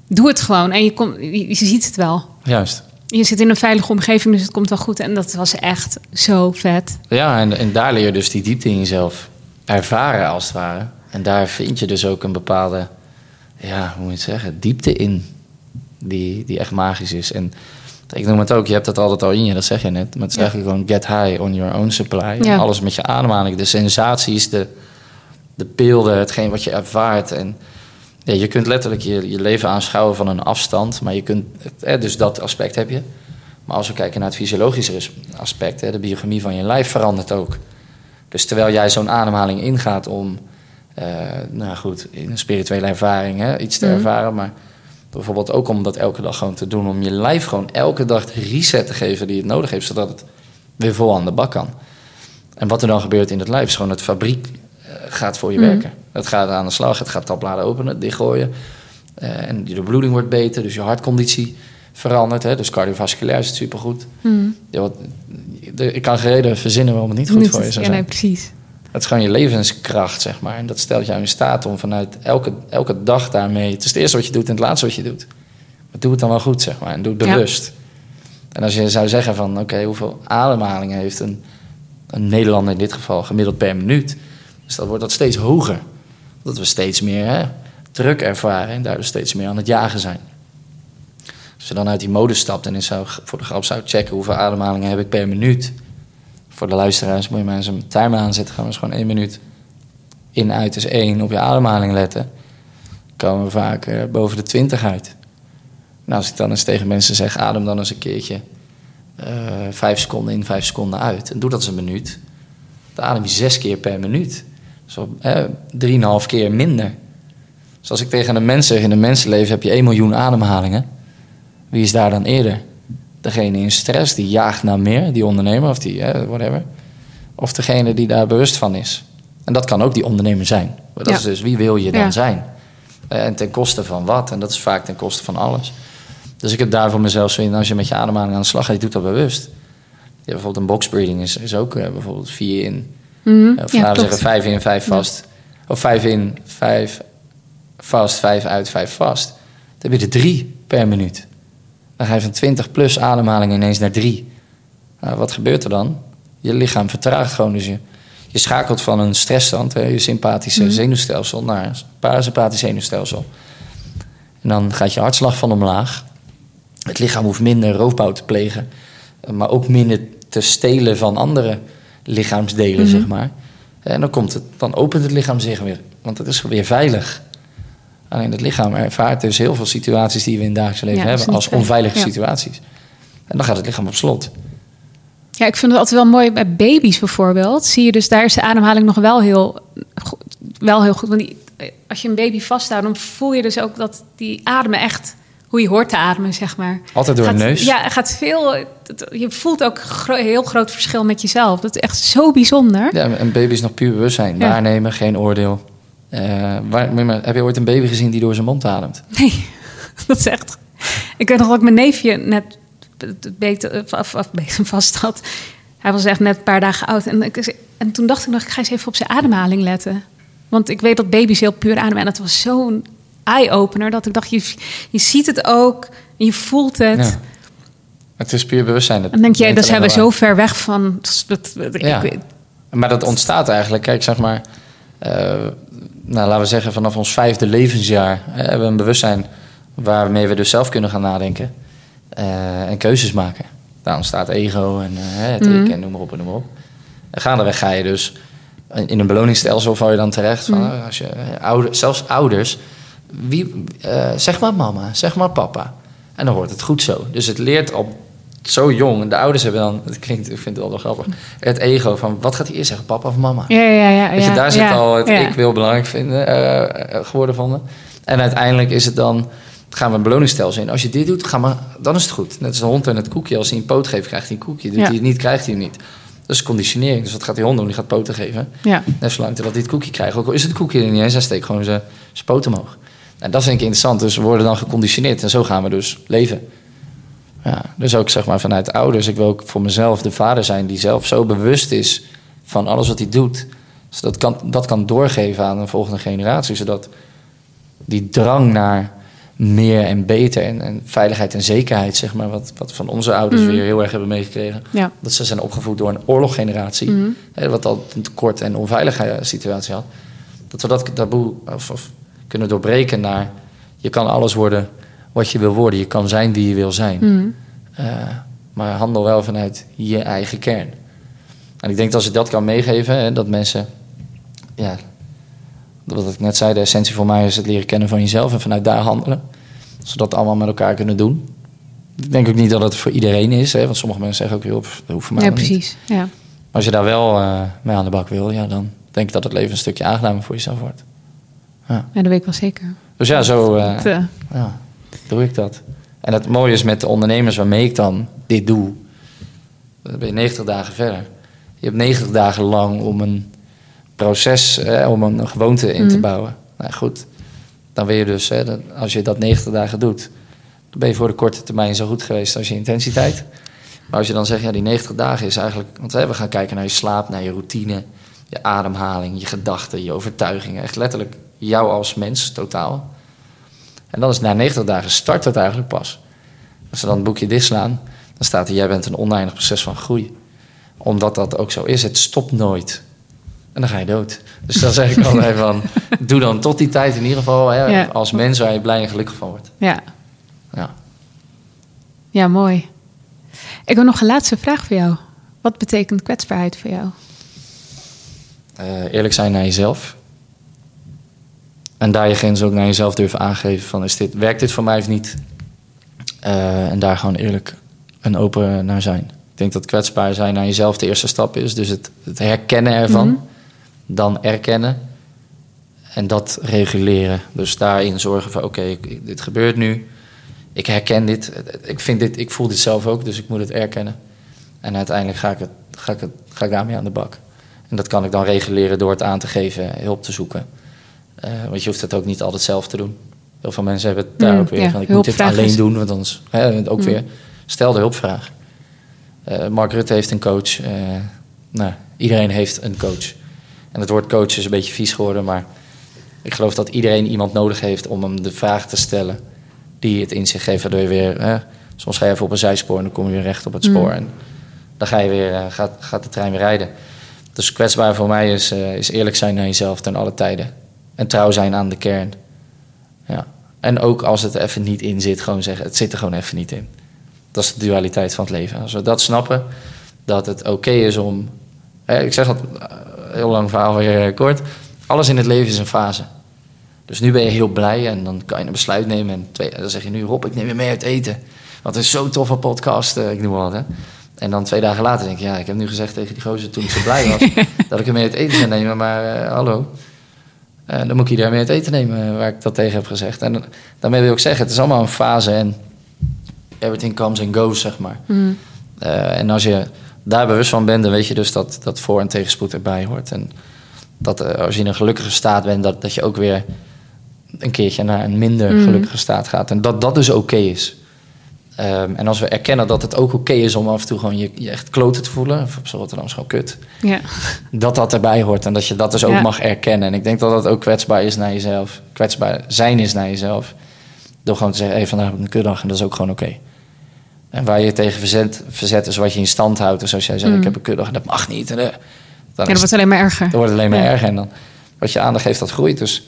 Doe het gewoon. En je, komt, je, je ziet het wel. Juist. Je zit in een veilige omgeving, dus het komt wel goed. En dat was echt zo vet. Ja, en, en daar leer je dus die diepte in jezelf ervaren, als het ware. En daar vind je dus ook een bepaalde, ja, hoe moet je het zeggen, diepte in. Die, die echt magisch is. En ik noem het ook, je hebt dat altijd al in je, dat zeg je net. Maar het is Ja. eigenlijk gewoon get high on your own supply. Ja. En alles met je ademhaling, de sensaties, de, de beelden, hetgeen wat je ervaart. En ja, je kunt letterlijk je, je leven aanschouwen van een afstand. Maar je kunt, eh, dus dat aspect heb je. Maar als we kijken naar het fysiologische aspect, hè, de biochemie van je lijf verandert ook. Dus terwijl jij zo'n ademhaling ingaat om, eh, nou goed, in een spirituele ervaring hè, iets te ervaren, maar bijvoorbeeld ook om dat elke dag gewoon te doen, om je lijf gewoon elke dag de reset te geven die het nodig heeft, zodat het weer vol aan de bak kan. En wat er dan gebeurt in het lijf is gewoon het fabriek eh, gaat voor je werken. Het gaat aan de slag, het gaat tabbladen openen, dichtgooien. Eh, en je bloeding wordt beter, dus je hartconditie verandert. Hè? Dus cardiovasculair is het supergoed. Ja, wat, de- ik kan geen reden verzinnen waarom het niet goed voor je zou ja, nee, zijn. precies. Het is gewoon je levenskracht, zeg maar. En dat stelt jou in staat om vanuit elke, elke dag daarmee... Het is het eerste wat je doet en het laatste wat je doet. Maar doe het dan wel goed, zeg maar. En doe het Ja. bewust. En als je zou zeggen van... Oké, hoeveel ademhalingen heeft een, een Nederlander in dit geval gemiddeld per minuut? Dus dat wordt dat steeds hoger. Dat we steeds meer hè, druk ervaren en daardoor steeds meer aan het jagen zijn. Als je dan uit die modus stapt en zou, voor de grap zou checken... hoeveel ademhalingen heb ik per minuut... Voor de luisteraars moet je maar eens een timer aanzetten. Gaan we eens gewoon één minuut in, uit is één. Op je ademhaling letten. Komen we vaak eh, boven de 20 uit. Nou, als ik dan eens tegen mensen zeg, adem dan eens een keertje eh, vijf seconden in, vijf seconden uit. En doe dat eens een minuut. Dan adem je zes keer per minuut. Zo eh, drieënhalf keer minder. Dus als ik tegen een mens zeg, in een mensenleven heb je 1 miljoen ademhalingen. Wie is daar dan eerder? Degene in stress, die jaagt naar meer, die ondernemer of die, eh, whatever. Of degene die daar bewust van is. En dat kan ook die ondernemer zijn. Maar dat Ja. is dus wie wil je dan Ja. zijn? Eh, En ten koste van wat? En dat is vaak ten koste van alles. Dus ik heb daar voor mezelf zo in, als je met je ademhaling aan de slag gaat, je doet dat bewust. Bijvoorbeeld een box breathing is, is ook eh, bijvoorbeeld vier in, Mhm. of Ja, laten we zeggen vijf in, vijf vast. Of vijf in, vijf vast, vijf uit, vijf vast. Dan heb je er drie per minuut. Dan ga je van 20 plus ademhalingen ineens naar drie. Nou, wat gebeurt er dan? Je lichaam vertraagt gewoon. Dus je, je schakelt van een stressstand, hè, je sympathische zenuwstelsel, naar een parasympathisch zenuwstelsel. En dan gaat je hartslag van omlaag. Het lichaam hoeft minder roofbouw te plegen, maar ook minder te stelen van andere lichaamsdelen, zeg maar. En dan, komt het, dan opent het lichaam zich weer, want het is weer veilig. Alleen het lichaam ervaart dus heel veel situaties die we in het dagelijks leven Ja, hebben als onveilige Ja. situaties. En dan gaat het lichaam op slot. Ja, ik vind het altijd wel mooi bij baby's bijvoorbeeld. Zie je dus daar is de ademhaling nog wel heel, wel heel goed. Want die, als je een baby vasthoudt, dan voel je dus ook dat die ademen echt hoe je hoort te ademen, zeg maar. Altijd door gaat, de neus? Ja, gaat veel. Je voelt ook heel groot verschil met jezelf. Dat is echt zo bijzonder. Ja, een baby is nog puur bewustzijn. Ja. Waarnemen, geen oordeel. Eh, waar, maar- heb je ooit een baby gezien die door zijn mond ademt? Nee, dat is echt. Ik weet nog dat ik mijn neefje net beet, af, vast had. Hij was echt net een paar dagen oud. En, ik, en toen dacht ik nog, ik ga eens even op zijn ademhaling letten. Want ik weet dat baby's heel puur ademen. En dat was zo'n eye-opener dat ik dacht, je, je ziet het ook. Je voelt het. Ja. Het is puur bewustzijn. En denk neemt daar zijn we zo ver weg van. dat- dat- dat- ik Ja. waar. Maar dat ontstaat eigenlijk, kijk, zeg maar... eh, nou, laten we zeggen, vanaf ons vijfde levensjaar... eh, hebben we een bewustzijn waarmee we dus zelf kunnen gaan nadenken. eh, en keuzes maken. Daar ontstaat ego en het Mhm. ik en noem maar op en noem maar op. En gaandeweg ga je dus... In een beloningsstelsel val je dan terecht. Van, Mhm. als je, eh, ouder, zelfs ouders... Wie, eh, zeg maar mama, zeg maar papa. En dan wordt het goed zo. Dus het leert op zo jong. En de ouders hebben dan, het klinkt, ik vind het wel wel grappig, het ego van wat gaat hij eerst zeggen, papa of mama? Ja, ja, ja. Weet je, ja, daar zit ja, al het ja. ik wil belangrijk vinden, eh, geworden vonden. En uiteindelijk is het dan, gaan we een beloningsstelsel in. Als je dit doet, ga maar, dan is het goed. Net als de hond en het koekje. Als hij een poot geeft, krijgt hij een koekje. Doet hij het niet, krijgt hij niet. Dat is conditionering. Dus wat gaat die hond doen? Die gaat poten geven. Ja. Net zolang dat hij het koekje krijgt. Ook al is het koekje er niet eens, hij steekt gewoon zijn zijn poot omhoog. En dat vind ik interessant. Dus we worden dan geconditioneerd. En zo gaan we dus leven. Ja, dus ook zeg maar vanuit ouders. Ik wil ook voor mezelf de vader zijn die zelf zo bewust is van alles wat hij doet. Zodat kan, dat kan doorgeven aan een volgende generatie. Zodat die drang naar meer en beter en, en veiligheid en zekerheid, zeg maar, wat, wat van onze ouders Mhm. weer heel erg hebben meegekregen. Ja. Dat ze zijn opgevoed door een oorloggeneratie, Mhm. hè, wat al een tekort en onveilige situatie had. Dat we dat taboe of, of kunnen doorbreken naar je kan alles worden wat je wil worden. Je kan zijn wie je wil zijn. Mhm. Eh, maar handel wel vanuit je eigen kern. En ik denk dat als ik dat kan meegeven, hè, dat mensen, ja, wat ik net zei, de essentie voor mij is het leren kennen van jezelf en vanuit daar handelen. Zodat we allemaal met elkaar kunnen doen. Ik denk ook niet dat het voor iedereen is, hè, want sommige mensen zeggen ook, pff, dat hoeft voor mij ja, wel niet. precies. Ja. Maar als je daar wel eh, mee aan de bak wil, ja, dan denk ik dat het leven een stukje aangenamer voor jezelf wordt. Ja. ja, dat weet ik wel zeker. Dus ja, zo eh, ja, doe ik dat. En het mooie is met de ondernemers waarmee ik dan dit doe, dan ben je 90 dagen verder. Je hebt 90 dagen lang om een proces, eh, om een gewoonte in te Mhm. bouwen. Nou goed, dan wil je dus, hè, dat- als je dat 90 dagen doet, dan ben je voor de korte termijn zo goed geweest als je intensiteit. Maar als je dan zegt, ja, die 90 dagen is eigenlijk, want hè, we gaan kijken naar je slaap, naar je routine, je ademhaling, je gedachten, je overtuigingen. Echt letterlijk jou als mens totaal. En dan is na 90 dagen start het eigenlijk pas. Als we dan het boekje dichtslaan, dan staat er: Jij bent een oneindig proces van groei. Omdat dat ook zo is, het stopt nooit. En dan ga je dood. Dus dan zeg ik altijd van: Doe dan tot die tijd in ieder geval hè, Ja. als mens waar je blij en gelukkig van wordt. ja. Ja. ja, mooi. Ik heb nog een laatste vraag voor jou. Wat betekent kwetsbaarheid voor jou? Eh, eerlijk zijn naar jezelf. En daar je grenzen ook naar jezelf durven aangeven: van, is dit, Werkt dit voor mij of niet? Eh, en daar gewoon eerlijk en open naar zijn. Ik denk dat kwetsbaar zijn naar jezelf de eerste stap is. Dus het, het herkennen ervan, dan erkennen en dat reguleren. Dus daarin zorgen van oké, dit gebeurt nu. Ik herken dit. Ik, vind dit. ik voel dit zelf ook, dus ik moet het erkennen. En uiteindelijk ga ik, het, ga, ik het, ga ik daarmee aan de bak. En dat kan ik dan reguleren door het aan te geven, hulp te zoeken. Eh, want je hoeft het ook niet altijd zelf te doen. Heel veel mensen hebben het daar Mm, ook weer ja, van. Ik moet dit alleen is- doen, want anders hè, ook Mm. weer. Stel de hulpvraag. Eh, Mark Rutte heeft een coach. eh, nou, iedereen heeft een coach. En het woord coach is een beetje vies geworden, maar ik geloof dat iedereen iemand nodig heeft om hem de vraag te stellen die het in zich geeft, waardoor je weer, hè, soms ga je even op een zijspoor en dan kom je weer recht op het spoor. En dan ga je weer, gaat, gaat de trein weer rijden. Dus kwetsbaar voor mij is, is eerlijk zijn naar jezelf ten alle tijden. En trouw zijn aan de kern. Ja. En ook als het er even niet in zit, gewoon zeggen: het zit er gewoon even niet in. Dat is de dualiteit van het leven. Als we dat snappen, dat het oké is om. eh, ik zeg het eh, heel lang verhaal weer kort. Alles in het leven is een fase. Dus nu ben je heel blij en dan kan je een besluit nemen. En twee, dan zeg je nu: Rob, ik neem je mee uit eten. Want het is zo'n toffe podcast, eh, ik noem maar wat. Hè. En dan twee dagen later denk je: ja, ik heb nu gezegd tegen die gozer toen ik zo blij was. dat ik hem mee uit eten zou nemen. Maar eh, hallo. Eh, dan moet ik iedereen mee uit eten nemen eh, waar ik dat tegen heb gezegd. En dan- daarmee wil ik zeggen: het is allemaal een fase en everything comes and goes, zeg maar. Eh, en als je daar bewust van bent, dan weet je dus dat, dat voor- en tegenspoed erbij hoort. En dat eh, als je in een gelukkige staat bent, dat, dat je ook weer een keertje naar een minder gelukkige staat gaat. En dat dat dus oké is. Ehm, en als we erkennen dat het ook oké is om af en toe gewoon je, je echt kloten te voelen, of op Rotterdam is gewoon kut, Ja. dat dat erbij hoort en dat je dat dus ook Ja. mag erkennen. En ik denk dat dat ook kwetsbaar is naar jezelf. Kwetsbaar zijn is naar jezelf. Door gewoon te zeggen, hey, vandaag heb ik een kutdag en dat is ook gewoon oké. En waar je tegen verzet, verzet is wat je in stand houdt. Dus als jij zegt, ik heb een kutdag en dat mag niet. En, eh, dan, ja, dat wordt alleen maar erger. dan wordt het alleen maar Ja. erger. En dan wat je aandacht geeft, dat groeit. Dus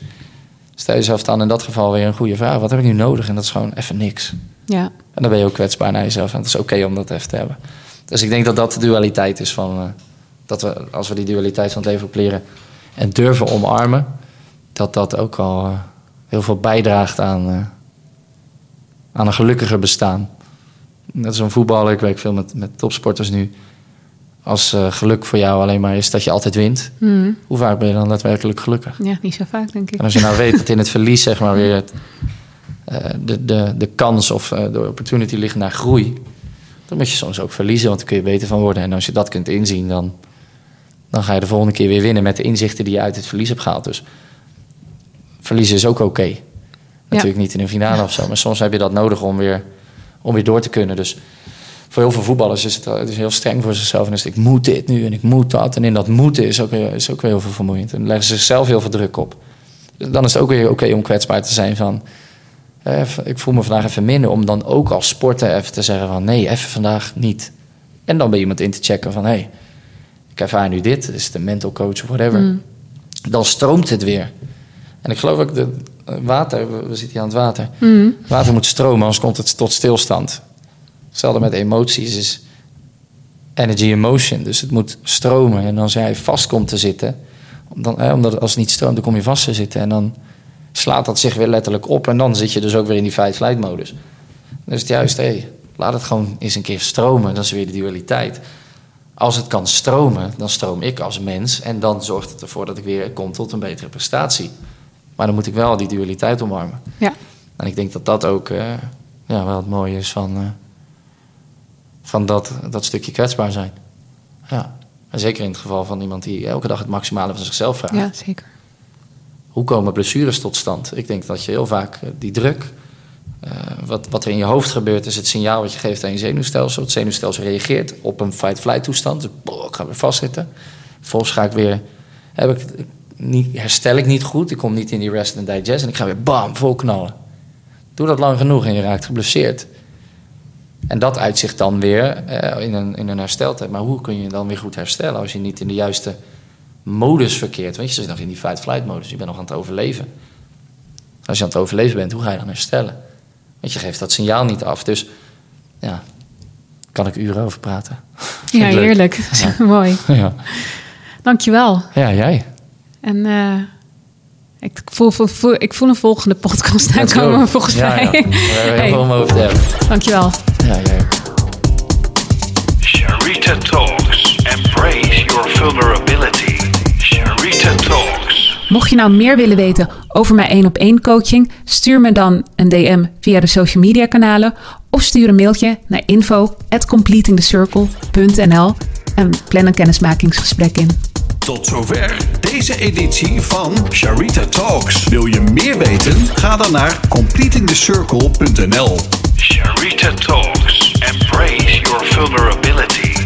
stel jezelf dan in dat geval weer een goede vraag. Wat heb ik nu nodig? En dat is gewoon even niks. Ja. En dan ben je ook kwetsbaar naar jezelf. En het is oké om dat even te hebben. Dus ik denk dat dat de dualiteit is van... eh, dat we, als we die dualiteit van het leven leren en durven omarmen... dat dat ook al eh, heel veel bijdraagt aan, eh, aan een gelukkiger bestaan. Net als een voetballer, ik werk veel met, met topsporters nu. Als geluk voor jou alleen maar is dat je altijd wint... Hmm. hoe vaak ben je dan daadwerkelijk gelukkig? ja, niet zo vaak, denk ik. En als je nou weet dat in het verlies zeg maar weer het, de, de, de kans of eh, de opportunity ligt naar groei, dan moet je soms ook verliezen, want daar kun je beter van worden. En als je dat kunt inzien, dan, dan ga je de volgende keer weer winnen met de inzichten die je uit het verlies hebt gehaald. Dus verliezen is ook oké. Natuurlijk niet in een finale of zo, maar soms heb je dat nodig om weer, om weer door te kunnen. Dus voor heel veel voetballers is het, het is heel streng voor zichzelf. En is het, ik moet dit nu en ik moet dat. En in dat moeten is ook, weer- is ook weer heel veel vermoeiend. En dan leggen ze zichzelf heel veel druk op. Dan is het ook weer oké om kwetsbaar te zijn van... eh, ik voel me vandaag even minder. Om dan ook als sporter even te zeggen van... nee, even vandaag niet. En dan ben je iemand in te checken van... hé, hey, ik ervaar nu dit. Is het een mental coach of whatever. Dan stroomt het weer. En ik geloof ook dat eh, water... We, zitten hier aan het water. Water moet stromen, anders komt het tot stilstand. Hetzelfde met emoties is energy in motion. Dus het moet stromen. En als jij vast komt te zitten, dan, hè, omdat als het niet stroomt, dan kom je vast te zitten. En dan slaat dat zich weer letterlijk op. En dan zit je dus ook weer in die fight-flight modus. Dan is het juist, hé, laat het gewoon eens een keer stromen. Dat is weer de dualiteit. Als het kan stromen, dan stroom ik als mens. En dan zorgt het ervoor dat ik weer kom tot een betere prestatie. Maar dan moet ik wel die dualiteit omarmen. Ja. En ik denk dat dat ook eh, ja, wel het mooie is van, eh, van dat, dat stukje kwetsbaar zijn. Ja. En zeker in het geval van iemand die elke dag het maximale van zichzelf vraagt. ja, zeker. Hoe komen blessures tot stand? Ik denk dat je heel vaak eh, die druk, eh, wat, wat er in je hoofd gebeurt, is het signaal wat je geeft aan je zenuwstelsel. Het zenuwstelsel reageert op een fight-flight toestand. Dus, boah, ik ga weer vastzitten. Vervolgens ga ik weer, heb ik, niet, herstel ik niet goed. Ik kom niet in die rest and digest en ik ga weer bam, vol knallen. Doe dat lang genoeg en je raakt geblesseerd. En dat uitzicht dan weer eh, in, een, in een hersteltijd. Maar hoe kun je dan weer goed herstellen als je niet in de juiste modus verkeert? Want je zit nog in die fight-flight modus. Je bent nog aan het overleven. Als je aan het overleven bent, hoe ga je dan herstellen? Want je geeft dat signaal niet af. Dus ja, kan ik uren over praten. Ja, heerlijk. Mooi. Ja. Dankjewel. ja, jij. En eh, ik, voel, voel, voel- ik voel een volgende podcast aankomen, volgens ja, mij. Ja. We hebben heel Hey, om over te hebben. dankjewel. Ja, jij. Sharita Talks. Embrace your vulnerability. Sharita Talks. Mocht je nou meer willen weten over mijn 1 op 1 coaching, stuur me dan een DM via de social media kanalen of stuur een mailtje naar info@completingthecircle.nl en plan een kennismakingsgesprek in. Tot zover deze editie van Sharita Talks. Wil je meer weten? Ga dan naar completingthecircle.nl. Sharita Talks. Embrace your vulnerability.